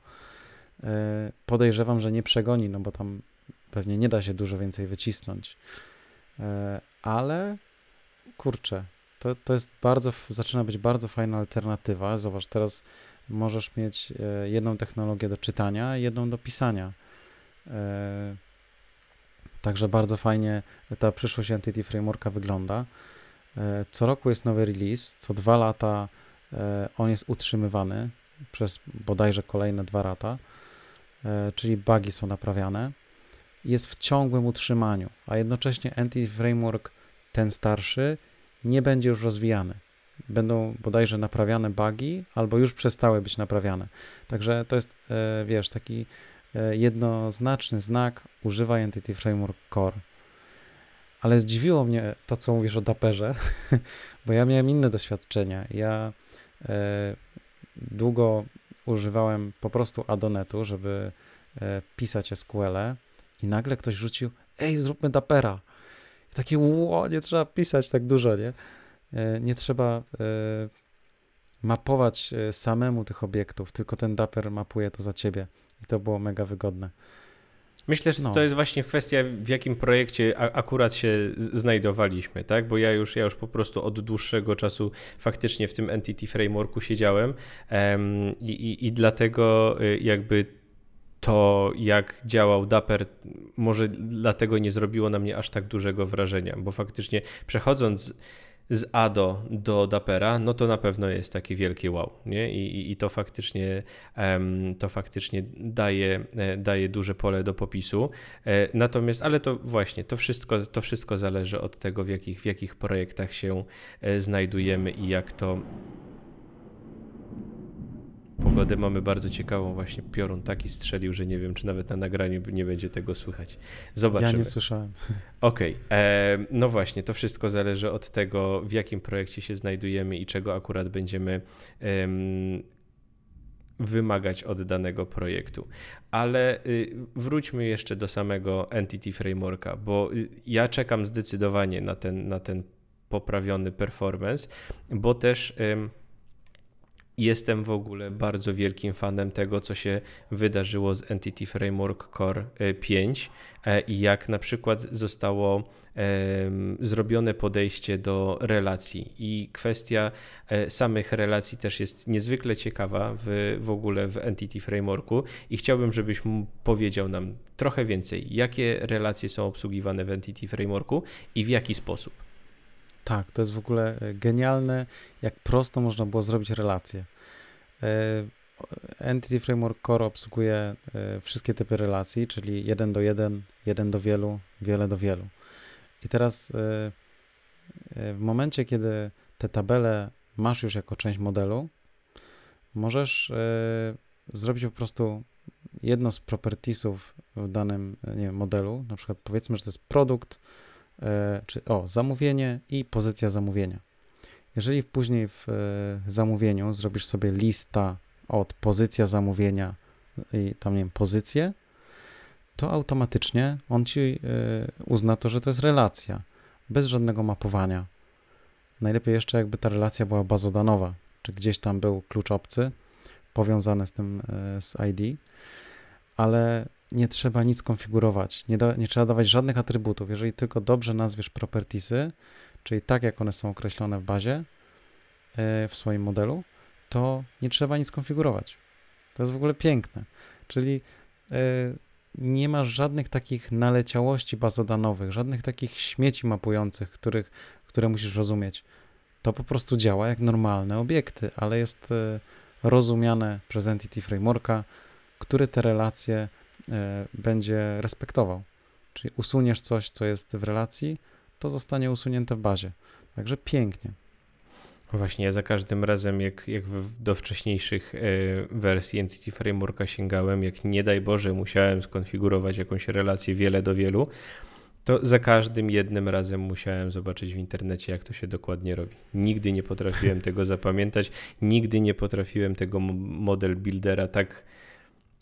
E, podejrzewam, że nie przegoni, no bo tam pewnie nie da się dużo więcej wycisnąć. Ale kurczę, to, to jest bardzo, zaczyna być bardzo fajna alternatywa. Zobacz, teraz możesz mieć e, jedną technologię do czytania, jedną do pisania. E, także bardzo fajnie ta przyszłość Entity Frameworka wygląda. E, co roku jest nowy release, co dwa lata on jest utrzymywany przez bodajże kolejne dwa lata, czyli bugi są naprawiane. Jest w ciągłym utrzymaniu, a jednocześnie Entity Framework, ten starszy, nie będzie już rozwijany będą bodajże naprawiane bugi, albo już przestały być naprawiane. Także to jest, e, wiesz, taki e, jednoznaczny znak używaj Entity Framework Core. Ale zdziwiło mnie to, co mówisz o Daperze, bo ja miałem inne doświadczenia. Ja e, długo używałem po prostu Adonetu, żeby pisać SQL -e i nagle ktoś rzucił, ej, zróbmy Dapera. I takie, ło, nie trzeba pisać tak dużo, nie? E, nie trzeba e, mapować e, samemu tych obiektów, tylko ten Dapper mapuje to za ciebie i to było mega wygodne. Myślę, że no. to jest właśnie kwestia, w jakim projekcie akurat się znajdowaliśmy, tak? Bo ja już, ja już po prostu od dłuższego czasu faktycznie w tym Entity Frameworku siedziałem um, i, i, i dlatego jakby to, jak działał Dapper, może dlatego nie zrobiło na mnie aż tak dużego wrażenia, bo faktycznie przechodząc z Ado do Dapera, no to na pewno jest takie wielkie wow, nie? I, i, i to faktycznie to faktycznie daje, e, daje duże pole do popisu. E, natomiast, ale to właśnie, to wszystko, to wszystko zależy od tego, w jakich, w jakich projektach się e, znajdujemy i jak to pogodę mamy bardzo ciekawą. Właśnie piorun taki strzelił, że nie wiem, czy nawet na nagraniu nie będzie tego słychać. Zobaczymy. Ja nie słyszałem. Okej. Okay. E, no właśnie, to wszystko zależy od tego, w jakim projekcie się znajdujemy i czego akurat będziemy wymagać od danego projektu. Ale y, wróćmy jeszcze do samego Entity Frameworka, bo y, ja czekam zdecydowanie na ten, na ten poprawiony performance, bo też Jestem w ogóle bardzo wielkim fanem tego, co się wydarzyło z Entity Framework Core 5 e, i jak na przykład zostało zrobione podejście do relacji. I kwestia e, samych relacji też jest niezwykle ciekawa w, w ogóle w Entity Frameworku i chciałbym, żebyś powiedział nam trochę więcej, jakie relacje są obsługiwane w Entity Frameworku i w jaki sposób. Tak, to jest w ogóle e, genialne, jak prosto można było zrobić relacje. E, Entity Framework Core obsługuje e, wszystkie typy relacji, czyli jeden do jeden, jeden do wielu, wiele do wielu. I teraz w momencie, kiedy te tabele masz już jako część modelu, możesz zrobić po prostu jedno z propertiesów w danym nie wiem, modelu, na przykład powiedzmy, że to jest produkt, czy o, zamówienie i pozycja zamówienia. Jeżeli później w e, zamówieniu zrobisz sobie lista od pozycja zamówienia i tam, nie wiem, pozycję, to automatycznie on ci e, uzna to, że to jest relacja, bez żadnego mapowania. Najlepiej jeszcze, jakby ta relacja była bazodanowa, czy gdzieś tam był klucz obcy powiązany z tym, z ID, ale nie trzeba nic konfigurować, nie, da, nie trzeba dawać żadnych atrybutów. Jeżeli tylko dobrze nazwiesz propertiesy, czyli tak jak one są określone w bazie, e, w swoim modelu, to nie trzeba nic konfigurować. To jest w ogóle piękne. Czyli e, nie masz żadnych takich naleciałości bazodanowych, żadnych takich śmieci mapujących, których, które musisz rozumieć. To po prostu działa jak normalne obiekty, ale jest e, rozumiane przez Entity Frameworka, który te relacje będzie respektował. Czyli usuniesz coś, co jest w relacji, to zostanie usunięte w bazie. Także pięknie. Właśnie, ja za każdym razem, jak, jak do wcześniejszych e, wersji Entity Frameworka sięgałem, jak nie daj Boże musiałem skonfigurować jakąś relację wiele do wielu, to za każdym jednym razem musiałem zobaczyć w internecie, jak to się dokładnie robi. Nigdy nie potrafiłem tego zapamiętać, nigdy nie potrafiłem tego model buildera tak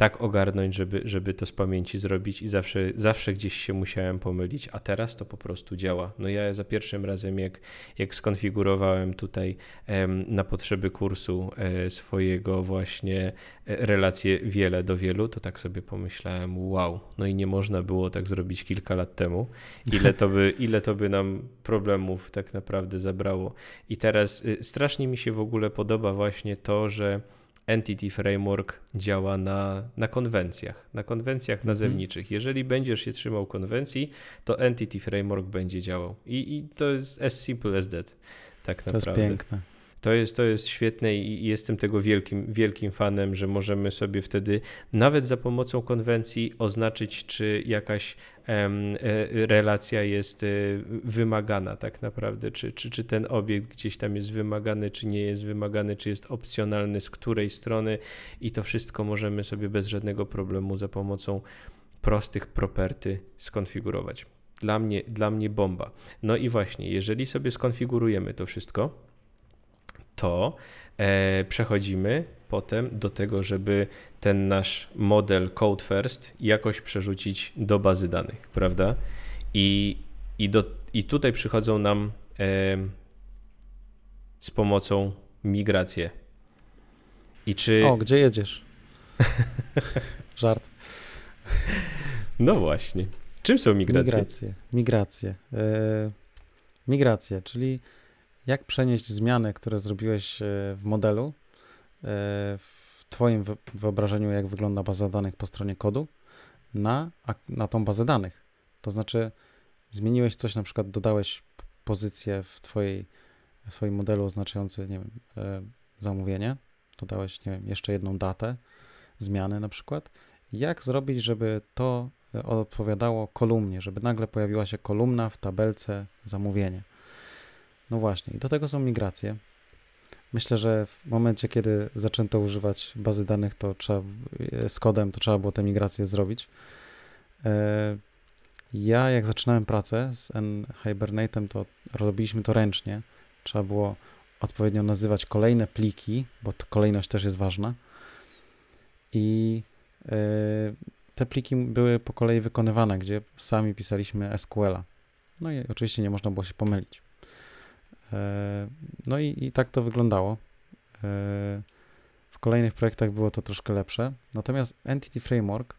tak ogarnąć, żeby, żeby to z pamięci zrobić i zawsze, zawsze gdzieś się musiałem pomylić, a teraz to po prostu działa. No ja za pierwszym razem, jak, jak skonfigurowałem tutaj em, na potrzeby kursu e, swojego właśnie e, relacje wiele do wielu, to tak sobie pomyślałem, wow, no i nie można było tak zrobić kilka lat temu. Ile to by, ile to by nam problemów tak naprawdę zabrało. I teraz y, strasznie mi się w ogóle podoba właśnie to, że Entity Framework działa na, na konwencjach, na konwencjach mhm. nazewniczych. Jeżeli będziesz się trzymał konwencji, to Entity Framework będzie działał. I, i to jest as simple as that, tak naprawdę. To jest piękne. To jest, to jest świetne i jestem tego wielkim, wielkim fanem, że możemy sobie wtedy nawet za pomocą konwencji oznaczyć, czy jakaś e, relacja jest e, wymagana tak naprawdę, czy, czy, czy ten obiekt gdzieś tam jest wymagany, czy nie jest wymagany, czy jest opcjonalny, z której strony i to wszystko możemy sobie bez żadnego problemu za pomocą prostych property skonfigurować. Dla mnie, dla mnie bomba. No i właśnie, jeżeli sobie skonfigurujemy to wszystko, to e, przechodzimy potem do tego, żeby ten nasz model Code First jakoś przerzucić do bazy danych, prawda? I, i, do, i tutaj przychodzą nam e, z pomocą migracje. I czy... O, gdzie jedziesz? Żart. No właśnie. Czym są migracje? Migracje. Migracje. E, migracje, czyli jak przenieść zmiany, które zrobiłeś e, w modelu, e, w Twoim wyobrażeniu, jak wygląda baza danych po stronie kodu, na, na tą bazę danych. To znaczy, zmieniłeś coś, na przykład dodałeś pozycję w, twojej, w Twoim modelu oznaczający, nie wiem, e, zamówienie, dodałeś, nie wiem, jeszcze jedną datę zmiany na przykład. Jak zrobić, żeby to odpowiadało kolumnie, żeby nagle pojawiła się kolumna w tabelce zamówienie? No właśnie, i do tego są migracje. Myślę, że w momencie, kiedy zaczęto używać bazy danych, to trzeba, z kodem, to trzeba było te migracje zrobić. E, ja, jak zaczynałem pracę z Hibernate'em, to robiliśmy to ręcznie. Trzeba było odpowiednio nazywać kolejne pliki, bo kolejność też jest ważna. I e, te pliki były po kolei wykonywane, gdzie sami pisaliśmy SQL-a. No i oczywiście nie można było się pomylić. E, no i, i tak to wyglądało. E, kolejnych projektach było to troszkę lepsze. Natomiast Entity Framework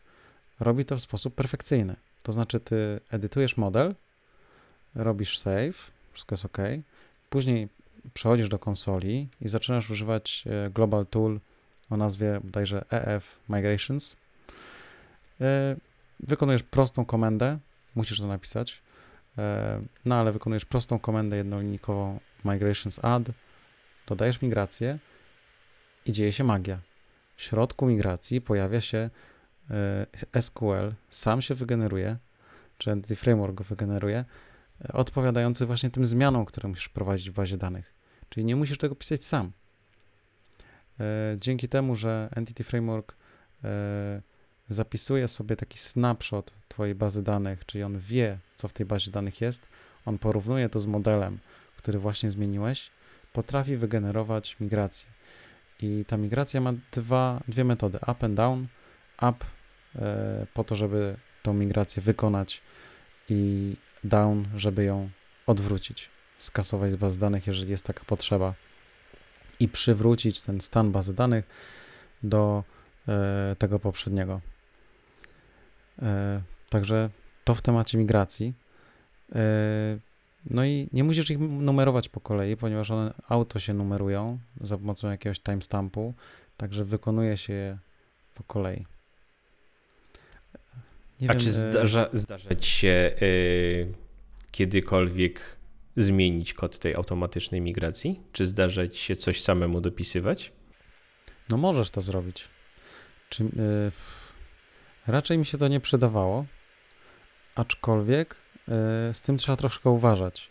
robi to w sposób perfekcyjny. To znaczy, ty edytujesz model, robisz save, wszystko jest OK. Później przechodzisz do konsoli i zaczynasz używać e, Global Tool o nazwie bodajże EF Migrations. Wykonujesz prostą komendę, musisz to napisać, no ale wykonujesz prostą komendę jednolinijkową migrations add, dodajesz migrację i dzieje się magia. W środku migracji pojawia się SQL, sam się wygeneruje, czy Entity Framework go wygeneruje, odpowiadający właśnie tym zmianom, które musisz prowadzić w bazie danych. Czyli nie musisz tego pisać sam. E, dzięki temu, że Entity Framework e, zapisuje sobie taki snapshot Twojej bazy danych, czyli on wie, co w tej bazie danych jest, on porównuje to z modelem, który właśnie zmieniłeś, potrafi wygenerować migrację. I ta migracja ma dwa, dwie metody: up and down. Up e, po to, żeby tą migrację wykonać, i down, żeby ją odwrócić, skasować z baz danych, jeżeli jest taka potrzeba i przywrócić ten stan bazy danych do e, tego poprzedniego. E, także to w temacie migracji. E, no i nie musisz ich numerować po kolei, ponieważ one auto się numerują za pomocą jakiegoś timestampu, także wykonuje się je po kolei. Nie A wiem, czy e, zdarza, zdarza ci się yy, kiedykolwiek zmienić kod tej automatycznej migracji? Czy zdarza ci się coś samemu dopisywać? No możesz to zrobić. Czy, yy, raczej mi się to nie przydawało, aczkolwiek yy, z tym trzeba troszkę uważać,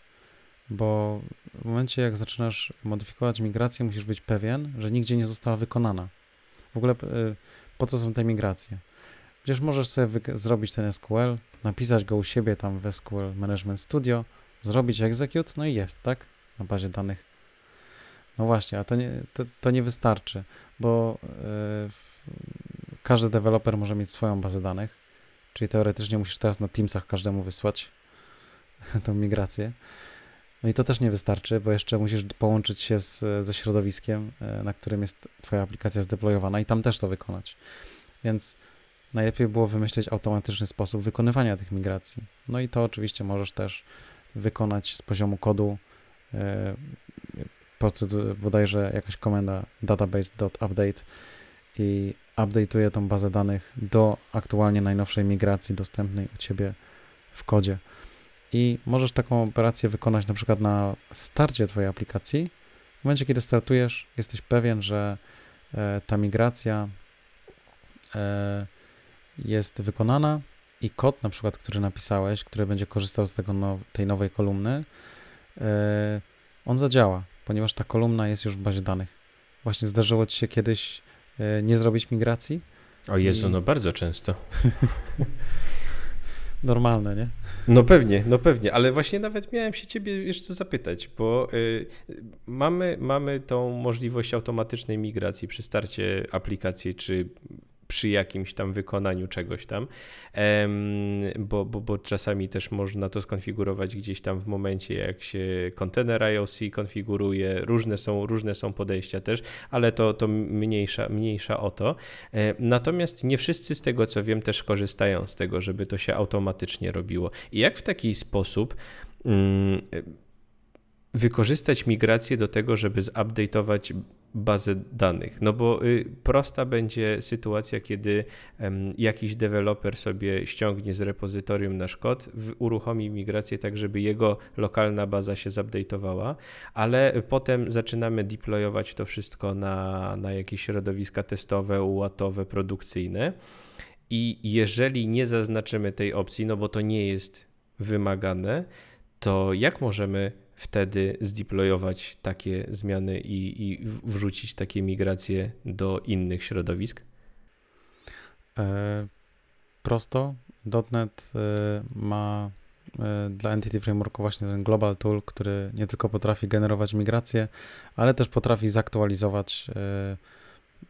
bo w momencie jak zaczynasz modyfikować migrację, musisz być pewien, że nigdzie nie została wykonana. W ogóle po co są te migracje? Przecież możesz sobie zrobić ten SQL, napisać go u siebie tam w SQL Management Studio, zrobić execute, no i jest, tak? Na bazie danych. No właśnie, a to nie, to, to nie wystarczy, bo yy, każdy deweloper może mieć swoją bazę danych, czyli teoretycznie musisz teraz na Teamsach każdemu wysłać tą migrację. No i to też nie wystarczy, bo jeszcze musisz połączyć się z, ze środowiskiem, e, na którym jest Twoja aplikacja zdeployowana i tam też to wykonać. Więc najlepiej było wymyślić automatyczny sposób wykonywania tych migracji. No i to oczywiście możesz też wykonać z poziomu kodu e, procedur, bodajże jakaś komenda database.update i update'uje tą bazę danych do aktualnie najnowszej migracji dostępnej u Ciebie w kodzie. I możesz taką operację wykonać na przykład na starcie Twojej aplikacji. W momencie, kiedy startujesz, jesteś pewien, że e, ta migracja e, jest wykonana i kod na przykład, który napisałeś, który będzie korzystał z tego now, tej nowej kolumny, yy, on zadziała, ponieważ ta kolumna jest już w bazie danych. Właśnie zdarzyło ci się kiedyś nie zrobić migracji? O Jezu, I... no bardzo często. Normalne, nie? No pewnie, no pewnie, ale właśnie nawet miałem się ciebie jeszcze co zapytać, bo y, mamy, mamy tą możliwość automatycznej migracji przy starcie aplikacji, czy przy jakimś tam wykonaniu czegoś tam, bo, bo, bo czasami też można to skonfigurować gdzieś tam w momencie, jak się kontener IOC konfiguruje, różne są, różne są podejścia też, ale to, to mniejsza, mniejsza o to. E, natomiast nie wszyscy z tego, co wiem, też korzystają z tego, żeby to się automatycznie robiło. I jak w taki sposób mm, wykorzystać migrację do tego, żeby zupdate'ować bazę danych. No bo y, prosta będzie sytuacja, kiedy jakiś deweloper sobie ściągnie z repozytorium nasz kod, uruchomi migrację tak, żeby jego lokalna baza się zupdate'owała, ale potem zaczynamy deployować to wszystko na, na jakieś środowiska testowe, ułatowe, produkcyjne. I jeżeli nie zaznaczymy tej opcji, no bo to nie jest wymagane, to jak możemy wtedy zdeployować takie zmiany i, i wrzucić takie migracje do innych środowisk? E, prosto. .NET e, ma e, dla Entity Frameworku właśnie ten Global Tool, który nie tylko potrafi generować migracje, ale też potrafi zaktualizować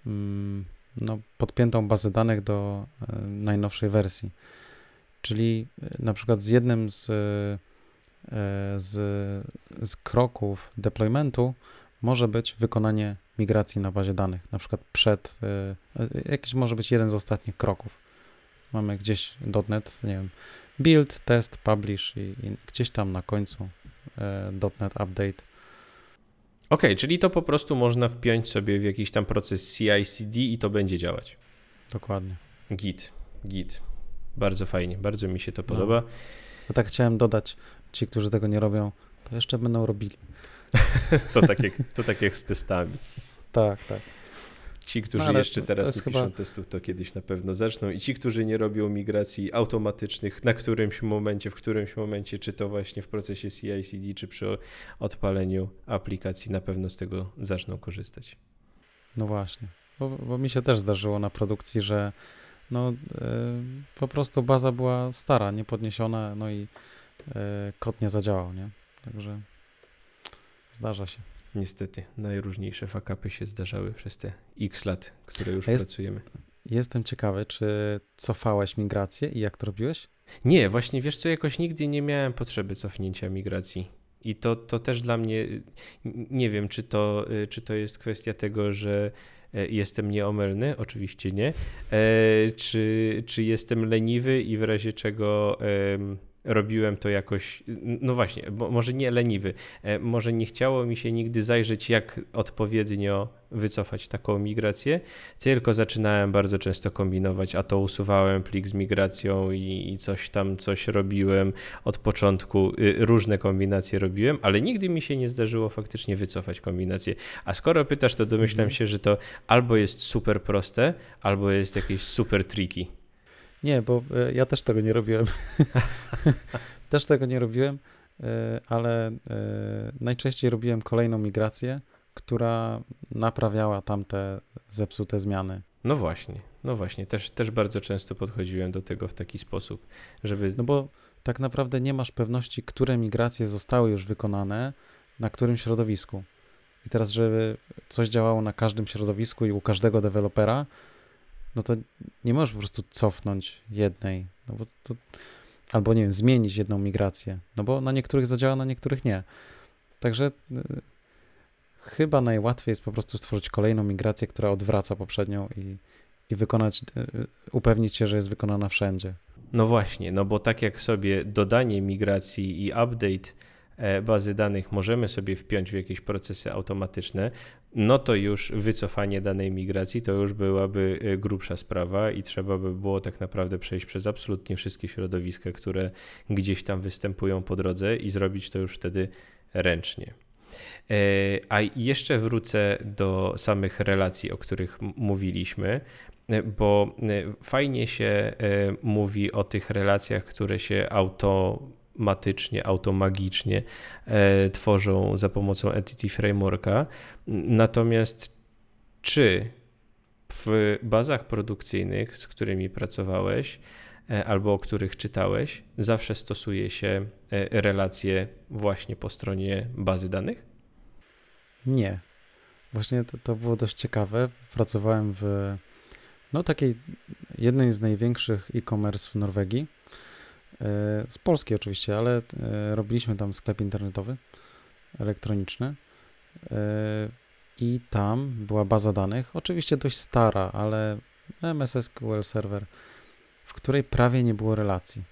mm, no, podpiętą bazę danych do najnowszej wersji. Czyli na przykład z jednym z z, z kroków deploymentu może być wykonanie migracji na bazie danych, na przykład przed, jakiś może być jeden z ostatnich kroków. Mamy gdzieś .NET, nie wiem, build, test, publish i, i gdzieś tam na końcu .NET Update. Ok, czyli to po prostu można wpiąć sobie w jakiś tam proces CI/CD i to będzie działać. Dokładnie. Git, git. Bardzo fajnie, bardzo mi się to podoba. No. tak chciałem dodać, ci, którzy tego nie robią, to jeszcze będą robili. to, tak jak, to tak jak z testami. Tak, tak. Ci, którzy no, jeszcze teraz nie chyba... piszą testów, to kiedyś na pewno zaczną. I ci, którzy nie robią migracji automatycznych na którymś momencie, w którymś momencie, czy to właśnie w procesie CI/CD, czy przy odpaleniu aplikacji, na pewno z tego zaczną korzystać. No właśnie, bo, bo mi się też zdarzyło na produkcji, że no, yy, po prostu baza była stara, niepodniesiona, no i kod nie zadziałał, nie? Także zdarza się. Niestety, najróżniejsze fakapy się zdarzały przez te x lat, które już jest, pracujemy. Jestem ciekawy, czy cofałeś migrację i jak to robiłeś? Nie, właśnie wiesz co, jakoś nigdy nie miałem potrzeby cofnięcia migracji. I to, to też dla mnie, nie wiem, czy to, czy to jest kwestia tego, że e, jestem nieomylny, oczywiście nie, e, czy, czy jestem leniwy i w razie czego robiłem to jakoś, no właśnie, bo może nie leniwy, e, może nie chciało mi się nigdy zajrzeć, jak odpowiednio wycofać taką migrację, tylko zaczynałem bardzo często kombinować, a to usuwałem plik z migracją i, i coś tam, coś robiłem od początku, y, różne kombinacje robiłem, ale nigdy mi się nie zdarzyło faktycznie wycofać kombinację. A skoro pytasz, to domyślam mhm. się, że to albo jest super proste, albo jest jakieś super tricky. Nie, bo e, ja też tego nie robiłem. też tego nie robiłem, e, ale e, najczęściej robiłem kolejną migrację, która naprawiała tamte zepsute zmiany. No właśnie, no właśnie. Też, też bardzo często podchodziłem do tego w taki sposób, żeby. No bo tak naprawdę nie masz pewności, które migracje zostały już wykonane na którym środowisku. I teraz, żeby coś działało na każdym środowisku i u każdego dewelopera, no to nie możesz po prostu cofnąć jednej, no bo to, albo nie wiem, zmienić jedną migrację, no bo na niektórych zadziała, na niektórych nie. Także y, chyba najłatwiej jest po prostu stworzyć kolejną migrację, która odwraca poprzednią i, i wykonać, y, y upewnić się, że jest wykonana wszędzie. No właśnie, no bo tak jak sobie dodanie migracji i update E, bazy danych możemy sobie wpiąć w jakieś procesy automatyczne, no to już wycofanie danej migracji to już byłaby e, grubsza sprawa i trzeba by było tak naprawdę przejść przez absolutnie wszystkie środowiska, które gdzieś tam występują po drodze i zrobić to już wtedy ręcznie. E, a jeszcze wrócę do samych relacji, o których mówiliśmy, bo fajnie się mówi o tych relacjach, które się auto automatycznie, automagicznie e, tworzą za pomocą Entity Frameworka. Natomiast czy w bazach produkcyjnych, z którymi pracowałeś, e, albo o których czytałeś, zawsze stosuje się e, relacje właśnie po stronie bazy danych? Nie. Właśnie to, to było dość ciekawe. Pracowałem w no, takiej jednej z największych e-commerce w Norwegii z Polski oczywiście, ale e, robiliśmy tam sklep internetowy, elektroniczny e, i tam była baza danych, oczywiście dość stara, ale MS SQL Server, w której prawie nie było relacji.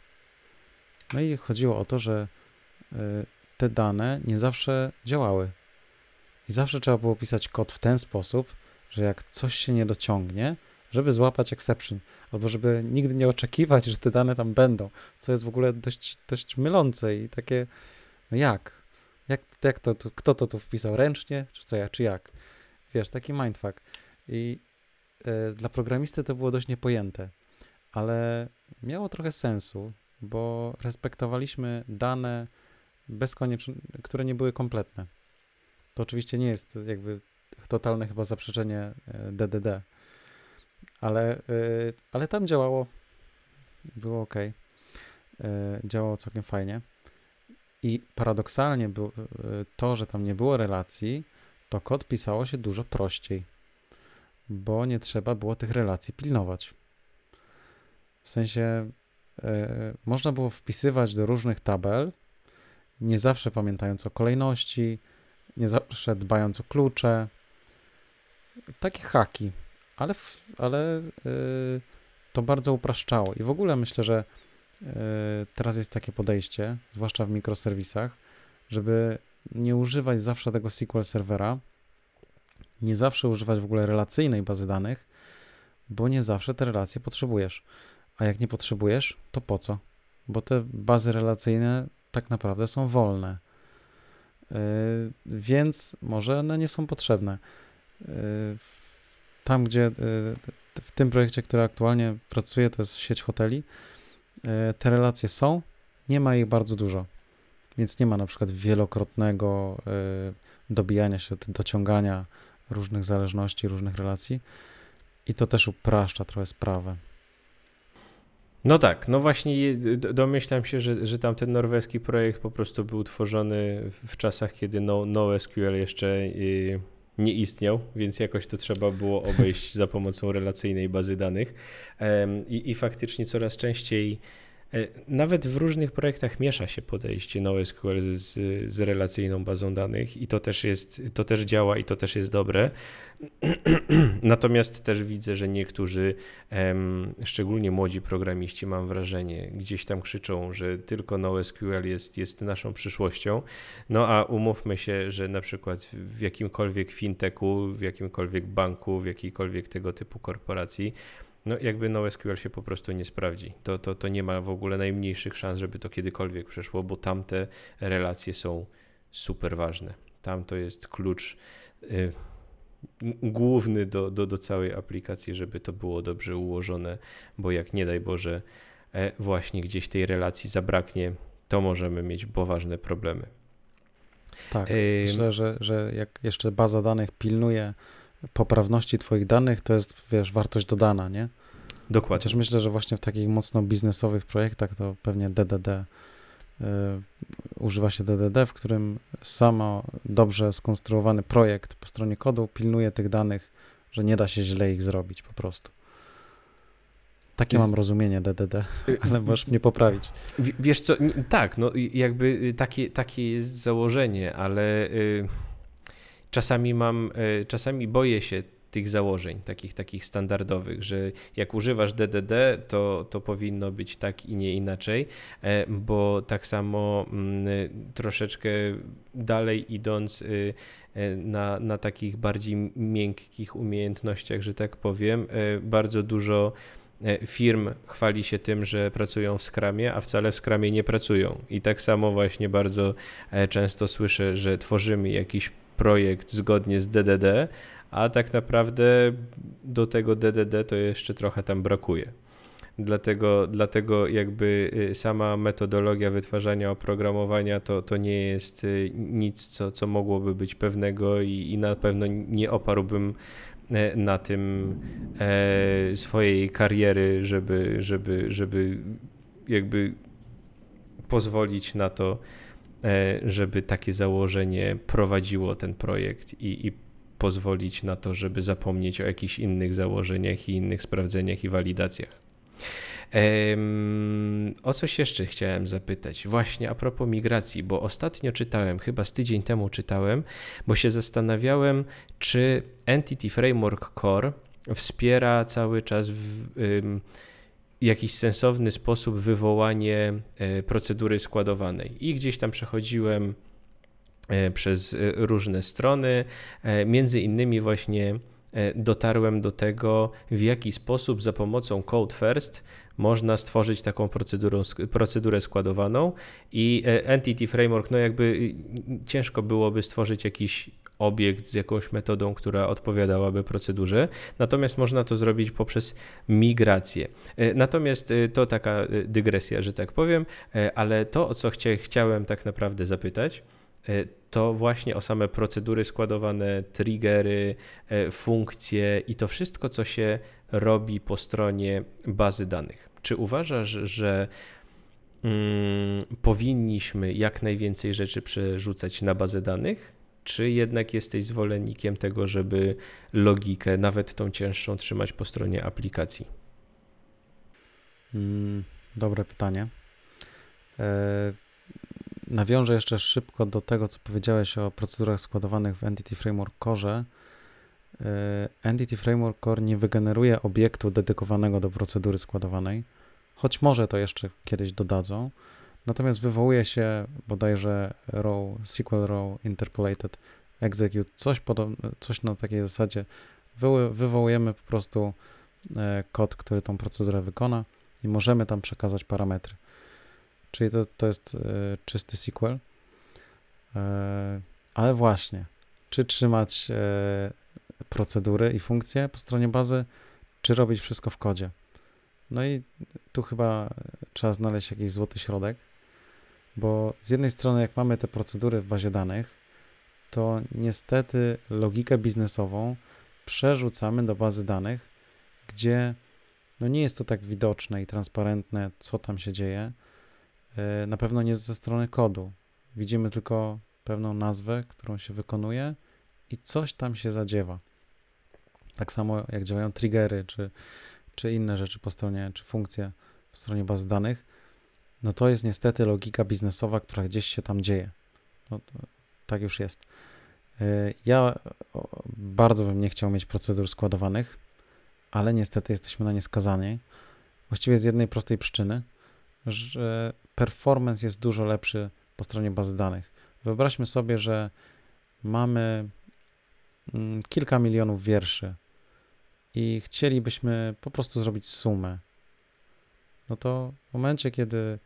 No i chodziło o to, że e, te dane nie zawsze działały. I zawsze trzeba było pisać kod w ten sposób, że jak coś się nie dociągnie, żeby złapać exception, albo żeby nigdy nie oczekiwać, że te dane tam będą, co jest w ogóle dość, dość mylące i takie, no jak? Jak, jak to, to, kto to tu wpisał ręcznie, czy co ja, czy jak? Wiesz, taki mindfuck. I y, dla programisty to było dość niepojęte, ale miało trochę sensu, bo respektowaliśmy dane bezkoniecznie, które nie były kompletne. To oczywiście nie jest jakby totalne chyba zaprzeczenie DDD, e, ale, y, ale tam działało, było ok, działało całkiem fajnie. I paradoksalnie było y, to, że tam nie było relacji, to kod pisało się dużo prościej, bo nie trzeba było tych relacji pilnować. W sensie y, można było wpisywać do różnych tabel, nie zawsze pamiętając o kolejności, nie zawsze dbając o klucze, takie haki, ale, ale yy, to bardzo upraszczało. I w ogóle myślę, że yy, teraz jest takie podejście, zwłaszcza w mikroserwisach, żeby nie używać zawsze tego SQL serwera, nie zawsze używać w ogóle relacyjnej bazy danych, bo nie zawsze te relacje potrzebujesz. A jak nie potrzebujesz, to po co? Bo te bazy relacyjne tak naprawdę są wolne. Yy, więc może one nie są potrzebne. Yy, tam, gdzie yy, w tym projekcie, który aktualnie pracuję, to jest sieć hoteli, te relacje są, nie ma ich bardzo dużo. Więc nie ma na przykład wielokrotnego dobijania się, dociągania różnych zależności, różnych relacji. I to też upraszcza trochę sprawę. No tak, no właśnie domyślam się, że, że tamten norweski projekt po prostu był tworzony w czasach, kiedy no, NoSQL jeszcze y, nie istniał, więc jakoś to trzeba było obejść za pomocą relacyjnej bazy danych. I, i faktycznie coraz częściej nawet w różnych projektach miesza się podejście NoSQL z, z relacyjną bazą danych i to też jest, to też działa i to też jest dobre. Natomiast też widzę, że niektórzy, szczególnie młodzi programiści, mam wrażenie, gdzieś tam krzyczą, że tylko NoSQL jest, jest naszą przyszłością. No a umówmy się, że na przykład w jakimkolwiek fintechu, w jakimkolwiek banku, w jakiejkolwiek tego typu korporacji, no jakby NoSQL się po prostu nie sprawdzi. To, to, to nie ma w ogóle najmniejszych szans, żeby to kiedykolwiek przeszło, bo tamte relacje są super ważne. Tam to jest klucz y, główny do, do, do całej aplikacji, żeby to było dobrze ułożone, bo jak nie daj Boże e, właśnie gdzieś tej relacji zabraknie, to możemy mieć poważne problemy. Tak, myślę, że, że jak jeszcze baza danych pilnuje poprawności Twoich danych, to jest, wiesz, wartość dodana, nie? Dokładnie. Chociaż myślę, że właśnie w takich mocno biznesowych projektach to pewnie DDD, y, używa się DDD, w którym samo dobrze skonstruowany projekt po stronie kodu pilnuje tych danych, że nie da się źle ich zrobić po prostu. Takie mam rozumienie DDD, y, ale możesz mnie poprawić. W, wiesz co, tak, no jakby takie, takie jest założenie, ale... Y czasami mam, e, czasami boję się tych założeń, takich, takich standardowych, że jak używasz DDD, to, to powinno być tak i nie inaczej, e, bo tak samo mm, troszeczkę dalej idąc e, na, na takich bardziej miękkich umiejętnościach, że tak powiem, bardzo dużo firm chwali się tym, że pracują w skramie, a wcale w skramie nie pracują. I tak samo właśnie bardzo często słyszę, że tworzymy jakiś projekt zgodnie z DDD, a tak naprawdę do tego DDD to jeszcze trochę tam brakuje. Dlatego, dlatego jakby y, sama metodologia wytwarzania oprogramowania to, to nie jest y, nic, co, co mogłoby być pewnego i, i na pewno nie oparłbym e, na tym e, swojej kariery, żeby, żeby, żeby jakby pozwolić na to, żeby takie założenie prowadziło ten projekt i, i pozwolić na to, żeby zapomnieć o jakichś innych założeniach i innych sprawdzeniach i walidacjach. o coś jeszcze chciałem zapytać, właśnie a propos migracji, bo ostatnio czytałem, chyba z tydzień temu czytałem, bo się zastanawiałem, czy Entity Framework Core wspiera cały czas w, jakiś sensowny sposób wywołanie e, procedury składowanej. I gdzieś tam przechodziłem e, przez e, różne strony, między innymi właśnie dotarłem do tego, w jaki sposób za pomocą Code First można stworzyć taką procedurę, procedurę składowaną i Entity Framework, no jakby ciężko byłoby stworzyć jakiś obiekt z jakąś metodą, która odpowiadałaby procedurze. Natomiast można to zrobić poprzez migrację. E, natomiast e, to taka e, dygresja, że tak powiem, ale to, o co chcia, chciałem tak naprawdę zapytać, to właśnie o same procedury składowane, triggery, funkcje i to wszystko, co się robi po stronie bazy danych. Czy uważasz, że mm, powinniśmy jak najwięcej rzeczy przerzucać na bazę danych? Czy jednak jesteś zwolennikiem tego, żeby logikę, nawet tą cięższą, trzymać po stronie aplikacji? Mm, dobre pytanie. E, nawiążę jeszcze szybko do tego, co powiedziałeś o procedurach składowanych w Entity Framework Core. Entity Framework Core nie wygeneruje obiektu dedykowanego do procedury składowanej, choć może to jeszcze kiedyś dodadzą, natomiast wywołuje się bodajże row, SQL row interpolated execute, coś, coś na takiej zasadzie. wywołujemy po prostu e, kod, który tą procedurę wykona i możemy tam przekazać parametry. Czyli to, to jest e, czysty SQL. E, ale właśnie, czy trzymać procedury i funkcje po stronie bazy, czy robić wszystko w kodzie? No i tu chyba trzeba znaleźć jakiś złoty środek, bo z jednej strony, jak mamy te procedury w bazie danych, to niestety logikę biznesową przerzucamy do bazy danych, gdzie no nie jest to tak widoczne i transparentne, co tam się dzieje. E, na pewno nie ze strony kodu. Widzimy tylko pewną nazwę, którą się wykonuje i coś tam się zadziewa. Tak samo jak działają triggery, czy, czy inne rzeczy po stronie, czy funkcje po stronie bazy danych, no to jest niestety logika biznesowa, która gdzieś się tam dzieje. No, tak już jest. E, ja bardzo bym nie chciał mieć procedur składowanych, ale niestety jesteśmy na nie skazani. Właściwie z jednej prostej przyczyny, że performance jest dużo lepszy po stronie bazy danych. Wyobraźmy sobie, że mamy mm, kilka milionów wierszy i chcielibyśmy po prostu zrobić sumę. No to w momencie, kiedy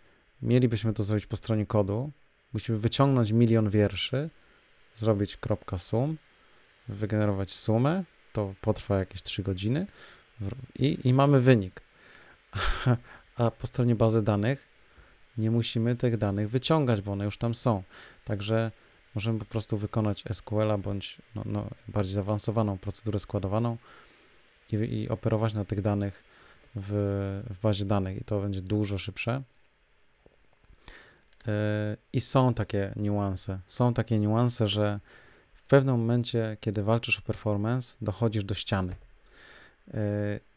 mielibyśmy to zrobić po stronie kodu, musimy wyciągnąć milion wierszy, zrobić kropka sum, wygenerować sumę, to potrwa jakieś 3 godziny i, i mamy wynik. A po stronie bazy danych nie musimy tych danych wyciągać, bo one już tam są. Także możemy po prostu wykonać SQL-a bądź no, no, bardziej zaawansowaną procedurę składowaną i, i operować na tych danych w, w bazie danych i to będzie dużo szybsze. I są takie niuanse. Są takie niuanse, że w pewnym momencie, kiedy walczysz o performance, dochodzisz do ściany.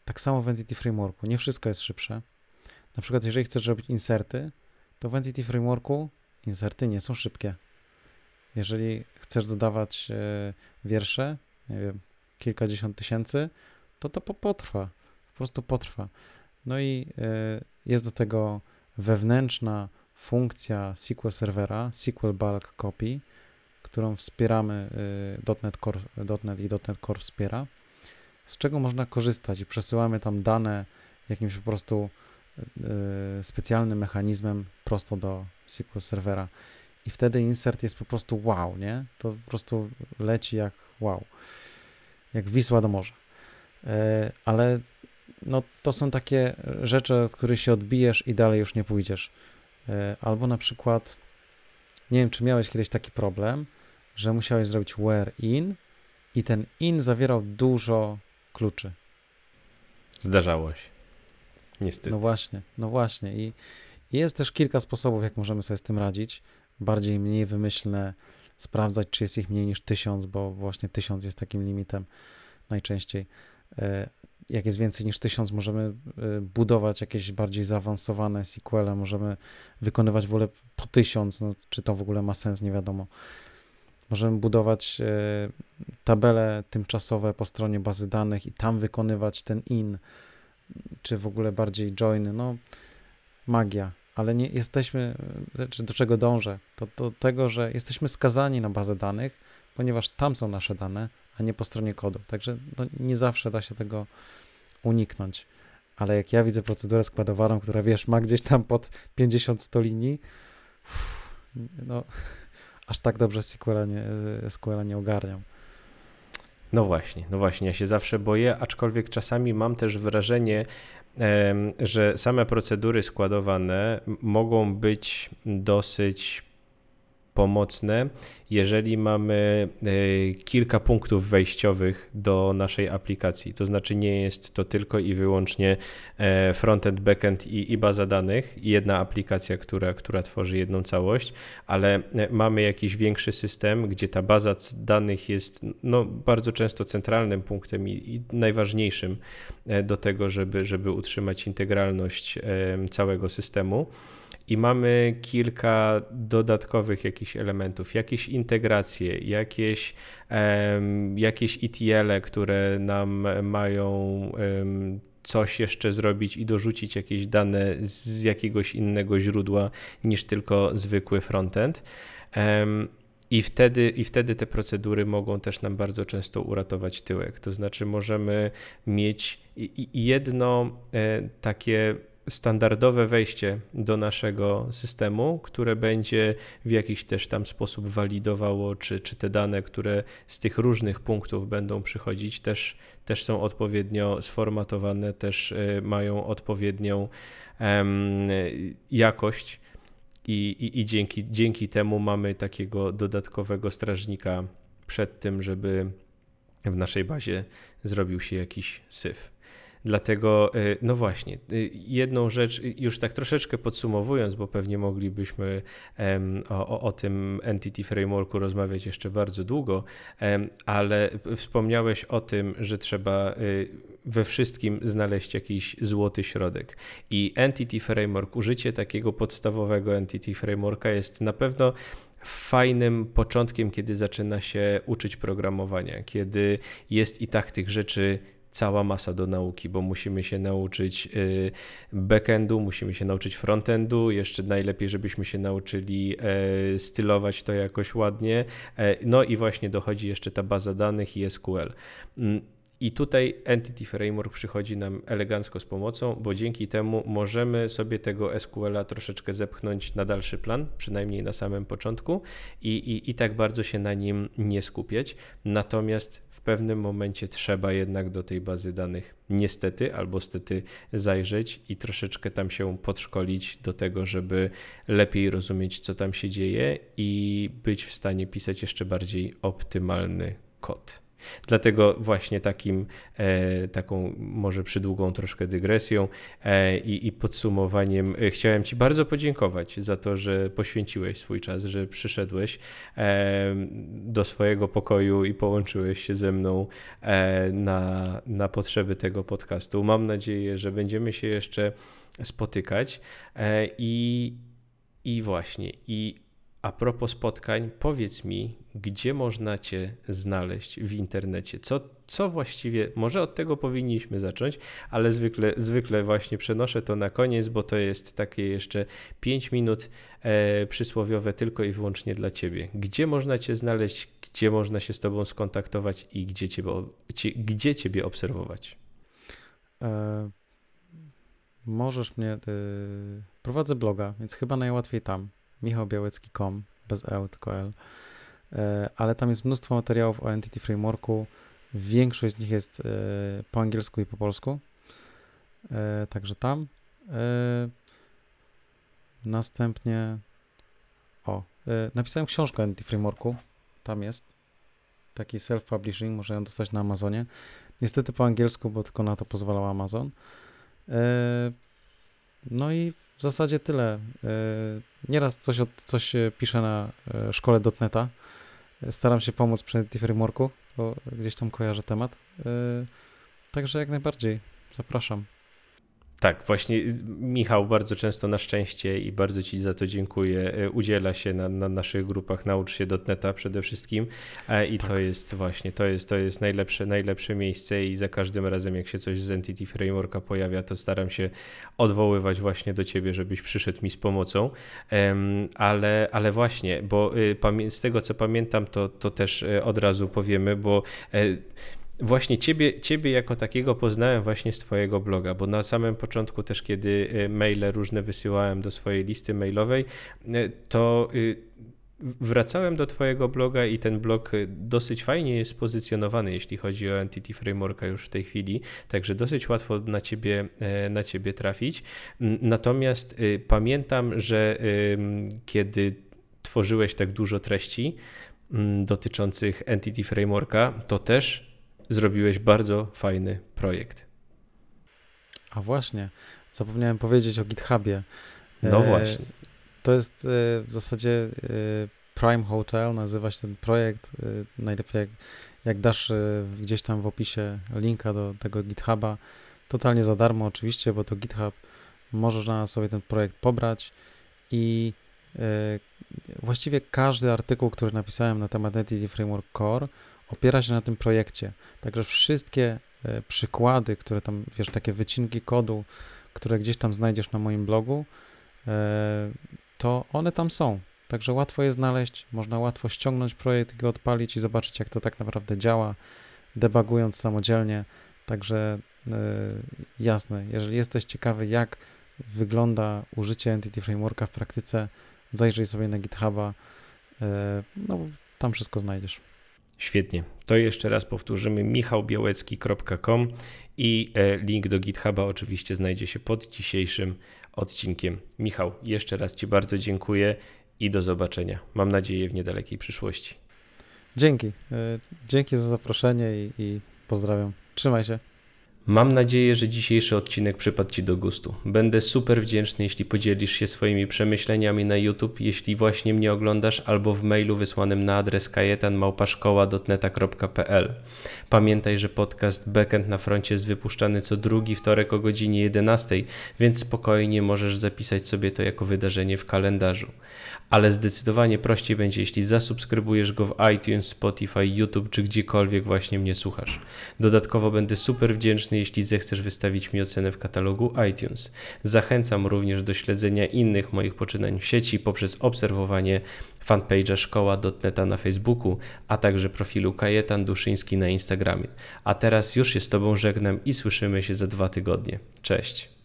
Tak samo w Entity Frameworku. Nie wszystko jest szybsze. Na przykład, jeżeli chcesz robić inserty, to w Entity Frameworku inserty nie są szybkie. Jeżeli chcesz dodawać wiersze, nie wiem, kilkadziesiąt tysięcy, to to potrwa. Po prostu potrwa. No i jest do tego wewnętrzna funkcja SQL Servera, SQL Bulk Copy, którą wspieramy, y, .NET Core, .NET i .NET Core wspiera, z czego można korzystać i przesyłamy tam dane jakimś po prostu y, specjalnym mechanizmem prosto do SQL Servera i wtedy insert jest po prostu wow, nie? To po prostu leci jak wow, jak Wisła do morza. E, ale no, to są takie rzeczy, od których się odbijesz i dalej już nie pójdziesz. E, albo na przykład, nie wiem, czy miałeś kiedyś taki problem, że musiałeś zrobić where in i ten in zawierał dużo kluczy. Zdarzało się. Niestety. No właśnie, no właśnie. I, I jest też kilka sposobów, jak możemy sobie z tym radzić. Bardziej, mniej wymyślne, sprawdzać, czy jest ich mniej niż tysiąc, bo właśnie tysiąc jest takim limitem najczęściej. Jak jest więcej niż tysiąc, możemy y, budować jakieś bardziej zaawansowane SQL, możemy wykonywać w ogóle po tysiąc, no, czy to w ogóle ma sens, nie wiadomo. Możemy budować y, tabele tymczasowe po stronie bazy danych i tam wykonywać ten in, czy w ogóle bardziej joiny, no magia, ale nie jesteśmy, y, do czego dążę, to do tego, że jesteśmy skazani na bazę danych, ponieważ tam są nasze dane, a nie po stronie kodu. Także no, nie zawsze da się tego uniknąć. Ale jak ja widzę procedurę składowaną, która wiesz, ma gdzieś tam pod 50-100 linii, uff, no aż tak dobrze SQL-a nie, SQL nie ogarniam. No właśnie, no właśnie, ja się zawsze boję, aczkolwiek czasami mam też wrażenie, że same procedury składowane mogą być dosyć pomocne, jeżeli mamy e, kilka punktów wejściowych do naszej aplikacji. To znaczy nie jest to tylko i wyłącznie e, frontend, backend i, i baza danych, i jedna aplikacja, która, która tworzy jedną całość, ale e, mamy jakiś większy system, gdzie ta baza danych jest no, bardzo często centralnym punktem i, i najważniejszym do tego, żeby, żeby utrzymać integralność całego systemu. I mamy kilka dodatkowych jakichś elementów, jakieś integracje, jakieś, um, jakieś ETL-e, które nam mają um, coś jeszcze zrobić i dorzucić jakieś dane z jakiegoś innego źródła niż tylko zwykły frontend. Um, i wtedy, I wtedy te procedury mogą też nam bardzo często uratować tyłek. To znaczy, możemy mieć jedno e, takie standardowe wejście do naszego systemu, które będzie w jakiś też tam sposób walidowało, czy, czy te dane, które z tych różnych punktów będą przychodzić, też, też są odpowiednio sformatowane, też e, mają odpowiednią jakość. I, i, i dzięki, dzięki temu mamy takiego dodatkowego strażnika przed tym, żeby w naszej bazie zrobił się jakiś syf. Dlatego, y, no właśnie, y, jedną rzecz, y, już tak troszeczkę podsumowując, bo pewnie moglibyśmy o, o tym Entity Frameworku rozmawiać jeszcze bardzo długo, ale wspomniałeś o tym, że trzeba we wszystkim znaleźć jakiś złoty środek. I Entity Framework, użycie takiego podstawowego Entity Frameworka jest na pewno fajnym początkiem, kiedy zaczyna się uczyć programowania, kiedy jest i tak tych rzeczy cała masa do nauki, bo musimy się nauczyć y, backendu, musimy się nauczyć frontendu, jeszcze najlepiej, żebyśmy się nauczyli e, stylować to jakoś ładnie. E, no i właśnie dochodzi jeszcze ta baza danych i SQL. I tutaj Entity Framework przychodzi nam elegancko z pomocą, bo dzięki temu możemy sobie tego SQL-a troszeczkę zepchnąć na dalszy plan, przynajmniej na samym początku, i, i, i tak bardzo się na nim nie skupiać. Natomiast w pewnym momencie trzeba jednak do tej bazy danych niestety albo stety zajrzeć i troszeczkę tam się podszkolić do tego, żeby lepiej rozumieć, co tam się dzieje i być w stanie pisać jeszcze bardziej optymalny kod. Dlatego właśnie takim, e, taką może przydługą troszkę dygresją e, i, i podsumowaniem e, chciałem Ci bardzo podziękować za to, że poświęciłeś swój czas, że przyszedłeś do swojego pokoju i połączyłeś się ze mną na, na potrzeby tego podcastu. Mam nadzieję, że będziemy się jeszcze spotykać i, i właśnie, i a propos spotkań, powiedz mi, gdzie można Cię znaleźć w internecie? Co, co właściwie, może od tego powinniśmy zacząć, ale zwykle, zwykle właśnie przenoszę to na koniec, bo to jest takie jeszcze 5 minut e, przysłowiowe tylko i wyłącznie dla Ciebie. Gdzie można Cię znaleźć, gdzie można się z Tobą skontaktować i gdzie Ciebie, gdzie ciebie obserwować? E, możesz mnie, e, prowadzę bloga, więc chyba najłatwiej tam michałbiałecki.com, bez e, tylko l. E, ale tam jest mnóstwo materiałów o Entity Frameworku. Większość z nich jest e, po angielsku i po polsku. E, także tam. Następnie o, napisałem książkę Entity Frameworku. Tam jest. Taki self-publishing, można ją dostać na Amazonie. Niestety po angielsku, bo tylko na to pozwalał Amazon. No i w zasadzie tyle. Nieraz coś, coś piszę na szkole .NETA Staram się pomóc przy Frameworku, bo gdzieś tam kojarzę temat. Także jak najbardziej zapraszam. Tak, właśnie Michał bardzo często na szczęście i bardzo Ci za to dziękuję. E, udziela się na, na naszych grupach Naucz się dotneta przede wszystkim e, i tak. to jest właśnie, to jest, to jest najlepsze, najlepsze miejsce i za każdym razem jak się coś z Entity Frameworka pojawia, to staram się odwoływać właśnie do Ciebie, żebyś przyszedł mi z pomocą, ale, ale właśnie, bo y, z tego co pamiętam, to, to też e, od razu powiemy, bo Właśnie ciebie, ciebie jako takiego poznałem właśnie z twojego bloga, bo na samym początku też, kiedy e, maile różne wysyłałem do swojej listy mailowej, e, to y, wracałem do twojego bloga i ten blog dosyć fajnie jest pozycjonowany, jeśli chodzi o Entity Frameworka już w tej chwili, także dosyć łatwo na ciebie, na ciebie trafić. Natomiast pamiętam, że kiedy tworzyłeś tak dużo treści dotyczących Entity Frameworka, to też zrobiłeś bardzo fajny projekt. A właśnie, zapomniałem powiedzieć o GitHubie. No e, właśnie. To jest e, w zasadzie e, Prime Hotel, nazywa się ten projekt. Najlepiej jak, jak dasz gdzieś tam w opisie linka do tego GitHuba, totalnie za darmo oczywiście, bo to GitHub, możesz na sobie ten projekt pobrać i właściwie każdy artykuł, który napisałem na temat Entity Framework Core opiera się na tym projekcie. Także wszystkie przykłady, które tam, wiesz, takie wycinki kodu, które gdzieś tam znajdziesz na moim blogu, to one tam są. Także łatwo je znaleźć, można łatwo ściągnąć projekt go odpalić i zobaczyć, jak to tak naprawdę działa, debugując samodzielnie. Także yy, jasne, jeżeli jesteś ciekawy, jak wygląda użycie Entity Frameworka w praktyce, zajrzyj sobie na GitHuba, no tam wszystko znajdziesz. Świetnie. To jeszcze raz powtórzymy michałbiałecki.com i e, link do GitHuba oczywiście znajdzie się pod dzisiejszym odcinkiem. Michał, jeszcze raz Ci bardzo dziękuję i do zobaczenia. Mam nadzieję w niedalekiej przyszłości. Dzięki. E, dzięki za zaproszenie i, i pozdrawiam. Trzymaj się. Mam nadzieję, że dzisiejszy odcinek przypadł Ci do gustu. Będę super wdzięczny, jeśli podzielisz się swoimi przemyśleniami na YouTube, jeśli właśnie mnie oglądasz, albo w mailu wysłanym na adres kajetanmałpaszkoła.dotneta.pl. Pamiętaj, że podcast Backend na froncie jest wypuszczany co drugi wtorek o godzinie 11, więc spokojnie możesz zapisać sobie to jako wydarzenie w kalendarzu. Ale zdecydowanie prościej będzie, jeśli zasubskrybujesz go w iTunes, Spotify, YouTube czy gdziekolwiek właśnie mnie słuchasz. Dodatkowo będę super jeśli zechcesz wystawić mi ocenę w katalogu iTunes. Zachęcam również do śledzenia innych moich poczynań w sieci poprzez obserwowanie fanpage'a szkoła.neta na Facebooku, a także profilu Kajetan Duszyński na Instagramie. A teraz już się z Tobą żegnam i słyszymy się za dwa tygodnie. Cześć!